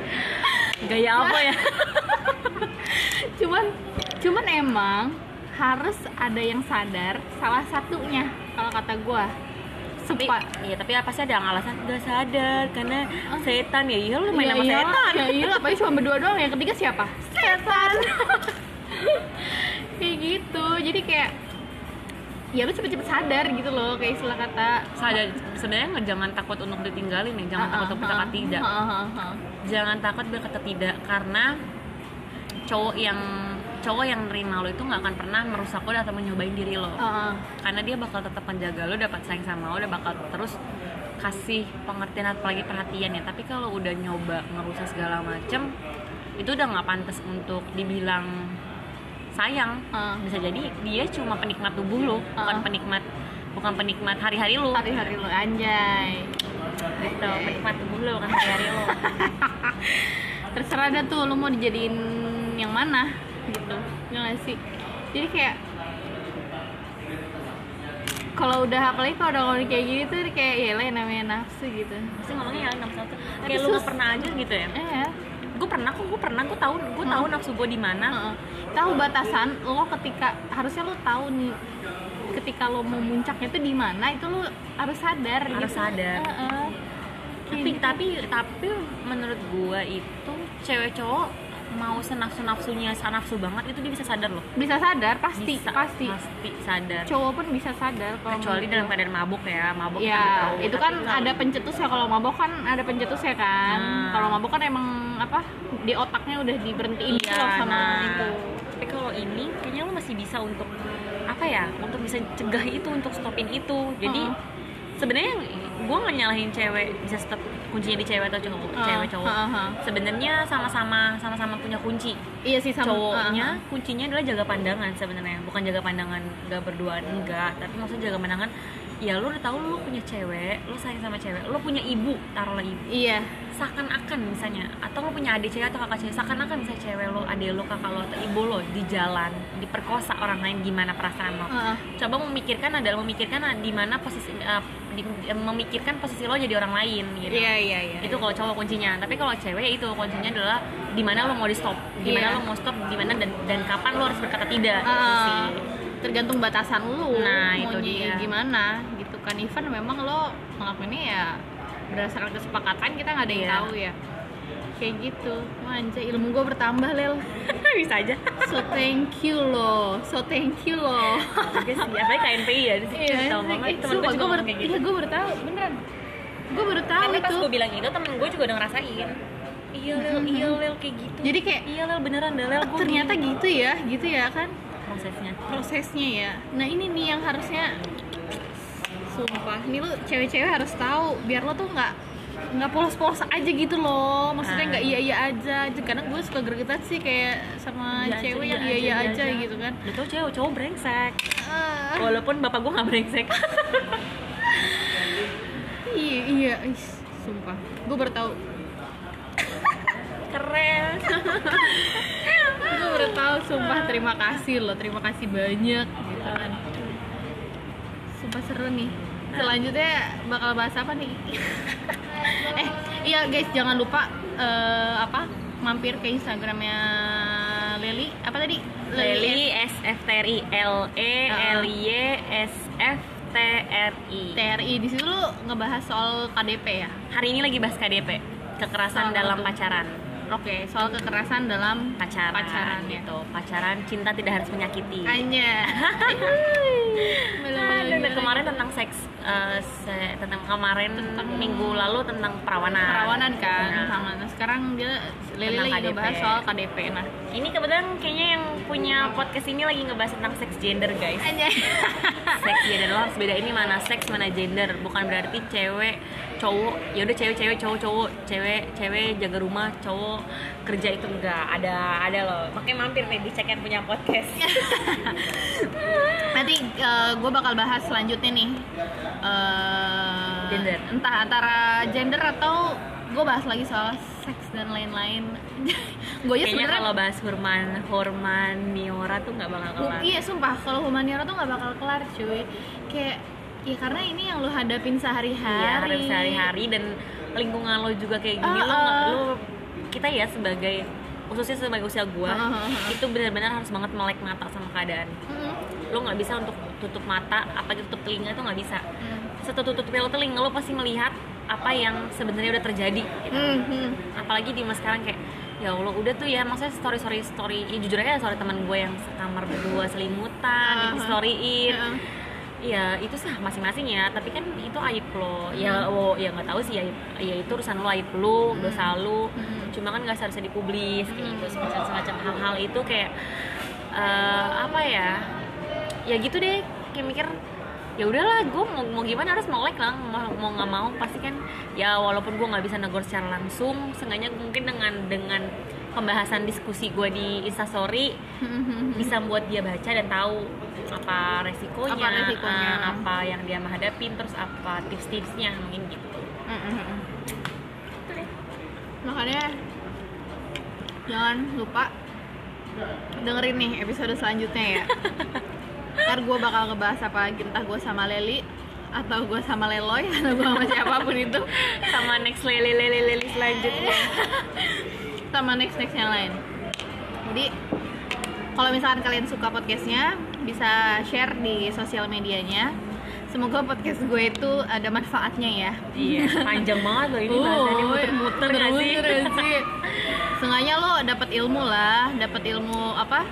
(laughs) Gaya apa ya? (laughs) cuman cuman emang harus ada yang sadar salah satunya kalau kata gua. Tapi, iya, tapi apa sih ada yang alasan? Gak sadar karena setan ya iya lu main Iya, sama iyalah. setan. ya iya apalagi cuma berdua doang. Yang ketiga siapa? Setan. (laughs) Kayak gitu. Jadi kayak ya lu cepet-cepet sadar gitu loh kayak istilah kata Sadar sebenarnya nggak jangan takut untuk ditinggalin nih, jangan takut untuk berkata tidak. Ah, ah, ah, ah. Jangan takut berkata tidak karena cowok yang cowok yang nerima lo itu nggak akan pernah merusak lo atau menyobain diri lo. Ah, ah. karena dia bakal tetap menjaga lo dapat sayang sama lo dia bakal terus kasih pengertian apalagi perhatian ya tapi kalau udah nyoba ngerusak segala macem itu udah nggak pantas untuk dibilang sayang. Ah. bisa jadi dia cuma penikmat tubuh lo bukan Ah. penikmat bukan penikmat hari-hari lo hari-hari lu anjay. Gitu penikmat tubuh lo bukan hari-hari lo (laughs) terserah dah tuh lu mau dijadiin yang mana gitu. Ya nggak sih? Jadi kayak kalau udah apalagi kalau udah ngomong kayak gini tuh kayak ya lah yang namanya nafsu gitu. Pasti ngomongnya ya nafsu satu Tapi kayak lu nggak sus- pernah aja gitu ya? Eh gue pernah kok gue pernah gue tahu gue tahu Hmm. nafsu gue di mana Heeh. tahu batasan lo ketika harusnya lo tahu nih ketika lo mau muncaknya tuh di mana itu lo harus sadar Harus gitu. sadar. Heeh. tapi tapi tapi menurut gua itu cewek cowok mau senafsu nafsunya sanafsu banget itu dia bisa sadar loh bisa sadar pasti Bisa, pasti pasti sadar cowok pun bisa sadar kalau kecuali dalam keadaan mabuk ya mabuk ya tahu. itu kan ada pencetus ya kalau mabok kan ada pencetus ya kan Nah. kalau mabok kan emang apa di otaknya udah diberhentiin iya loh sama nah. itu. Tapi kalau ini kayaknya lo masih bisa untuk apa ya untuk bisa cegah itu untuk stopin itu. Jadi Heeh. sebenarnya gua nggak nyalahin cewek bisa stop kuncinya di cewek atau cowok Heeh, cewek cowok. heeh, heeh. sebenarnya sama-sama sama-sama punya kunci. Iya sih sama. Cowoknya heeh. kuncinya adalah jaga pandangan sebenarnya bukan jaga pandangan nggak berduaan enggak tapi maksudnya jaga pandangan ya lu udah tahu lu punya cewek lu sayang sama cewek lu punya ibu taruhlah ibu iya seakan-akan misalnya atau lu punya adik cewek atau kakak cewek seakan-akan misalnya cewek lo adik lo kakak lo atau ibu lo di jalan diperkosa orang lain gimana perasaan lo Heeh. coba memikirkan adalah memikirkan di mana posisi eh, di- eh, memikirkan posisi lo jadi orang lain gitu iya iya iya itu kalau cowok kuncinya tapi kalau cewek ya itu kuncinya adalah di mana lo mau di stop di mana Iya. lo mau stop di mana dan dan kapan lo harus berkata tidak Itu sih. tergantung batasan lu Nah, mau itu di- dia. gimana gitu kan even memang lo ngelakuinnya ya berdasarkan kesepakatan kita nggak ada yang Iya. tahu ya. Kayak gitu. Wah, anjay ilmu gue bertambah lel. (laughs) Bisa aja. So thank you lo. So thank you lo. Juga sih apalagi KNPI ya sih iya tau sih. mama Eh, temen gue juga kayak gitu. iya gue baru tahu beneran. Gue baru tahu karena pas gue bilang itu temen gue juga udah ngerasain. Iya lel iya lel kayak gitu. Jadi kayak iya lel beneran deh lel ternyata gitu ya gitu ya kan? Prosesnya. Prosesnya ya. Nah ini nih yang harusnya sumpah ini lu cewek-cewek harus tahu biar lo tuh nggak nggak polos-polos aja gitu loh. Maksudnya nggak iya iya aja. Karena gue suka gregetan sih kayak sama Iya aja, cewek iya yang iya aja, iya iya aja aja. gitu kan. Udah tau cewek cowok brengsek. Ah, walaupun bapak gue gak brengsek. (laughs) Iya iya. Sumpah. Gue baru tahu. Keren. (laughs) Gue baru tahu sumpah. Terima kasih loh. Terima kasih banyak gitu kan sumpah seru nih. Selanjutnya bakal bahas apa nih? (laughs) Eh iya guys jangan lupa eh, apa? Mampir ke instagramnya Leli. Apa tadi? Leli S. F T R I L E L Y S F T R I. TRI di situ lu ngebahas soal KDP ya? Hari ini lagi bahas KDP kekerasan Soal dalam pacaran oke soal kekerasan dalam pacaran Pacaran, ya. gitu pacaran cinta tidak harus menyakiti Anya (laughs) Aduh, dan kemarin tentang seks eh, se- tentang kemarin Tentang- minggu lalu tentang perawanan. perawanan kan Nah, sama nah sekarang dia Lili lagi KDP. ngebahas soal KDP nah Ini kebetulan kayaknya yang punya podcast ini lagi ngebahas tentang sex gender guys. Sex gender (laughs) lo harus beda ini mana seks mana gender. Bukan berarti cewek cowok ya udah cewek cewek cowok cowok cewek cewek jaga rumah cowok kerja itu enggak ada ada loh. Makanya mampir nih dicek yang punya podcast. (laughs) Nanti gue bakal bahas selanjutnya nih. Eh, Gender. entah antara gender atau gue bahas lagi soal seks dan lain-lain. (laughs) Gue aja kayaknya sebenarnya kalau bahas horman horman niora tuh nggak bakal kelar. Iya sumpah. Kalau humaniora tuh nggak bakal kelar cuy. Kayak ya karena ini yang lo hadapin sehari-hari Iya, harus sehari-hari dan lingkungan lo juga kayak gini lo, ah. lo kita ya sebagai khususnya sebagai usia gua Ah, ah, ah. itu benar-benar harus banget melek mata sama keadaan Mm, lo nggak bisa untuk tutup mata apa tutup telinga itu nggak bisa mm, setutup tutup lo telinga lo pasti melihat apa yang sebenarnya udah terjadi gitu. mm, mm. apalagi di mas sekarang kayak ya allah udah tuh ya maksudnya story story story ya jujur aja story teman gue yang sekamar berdua selimutan di ah. storyin Ah. Ya itu sah masing-masing ya. Tapi kan itu aib lo. Ya oh ya nggak tahu sih ya ya itu urusan lo aib lo dosa lo. Hmm. cuma kan nggak seharusnya dipublis kayak Hmm. gitu semacam semacam hal-hal itu kayak eh, apa ya? Ya gitu deh. Kayak mikir ya udahlah gue mau, mau gimana harus melek lah. Mau mau nggak mau pasti kan ya walaupun gue nggak bisa negor secara langsung seenggaknya mungkin dengan dengan pembahasan diskusi gue di instastory bisa buat dia baca dan tahu apa resikonya, Apa resikonya. eh, apa yang dia menghadapin, terus apa tips-tipsnya mungkin gitu. Mm, mm, mm. makanya jangan lupa dengerin nih episode selanjutnya ya (laughs) ntar gue bakal ngebahas apa lagi entah gue sama Leli atau gue sama Leloy atau gue sama siapa pun itu Sama next lele lele lele selanjutnya. (laughs) sama next next yang lain. Jadi kalau misalkan kalian suka podcastnya bisa share di sosial medianya. Semoga podcast gue itu ada manfaatnya ya. Iya, panjang banget loh ini bahasannya muter-muter nggak sih? sih? Seenggaknya lo dapat ilmu lah dapat ilmu apa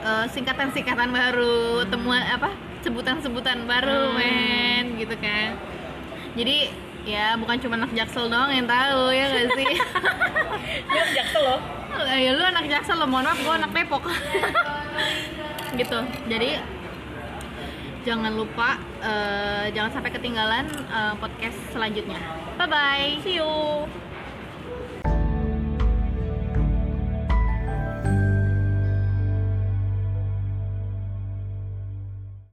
eh, singkatan-singkatan baru temuan apa sebutan-sebutan baru Hmm. men gitu kan. Jadi ya bukan cuma anak jaksel doang yang tahu ya gak (laughs) sih? Dia jaksel loh. ya lu anak jaksel lo mohon maaf gue anak depok. (laughs) Gitu. Jadi jangan lupa eh, jangan sampai ketinggalan eh, podcast selanjutnya. Bye bye see you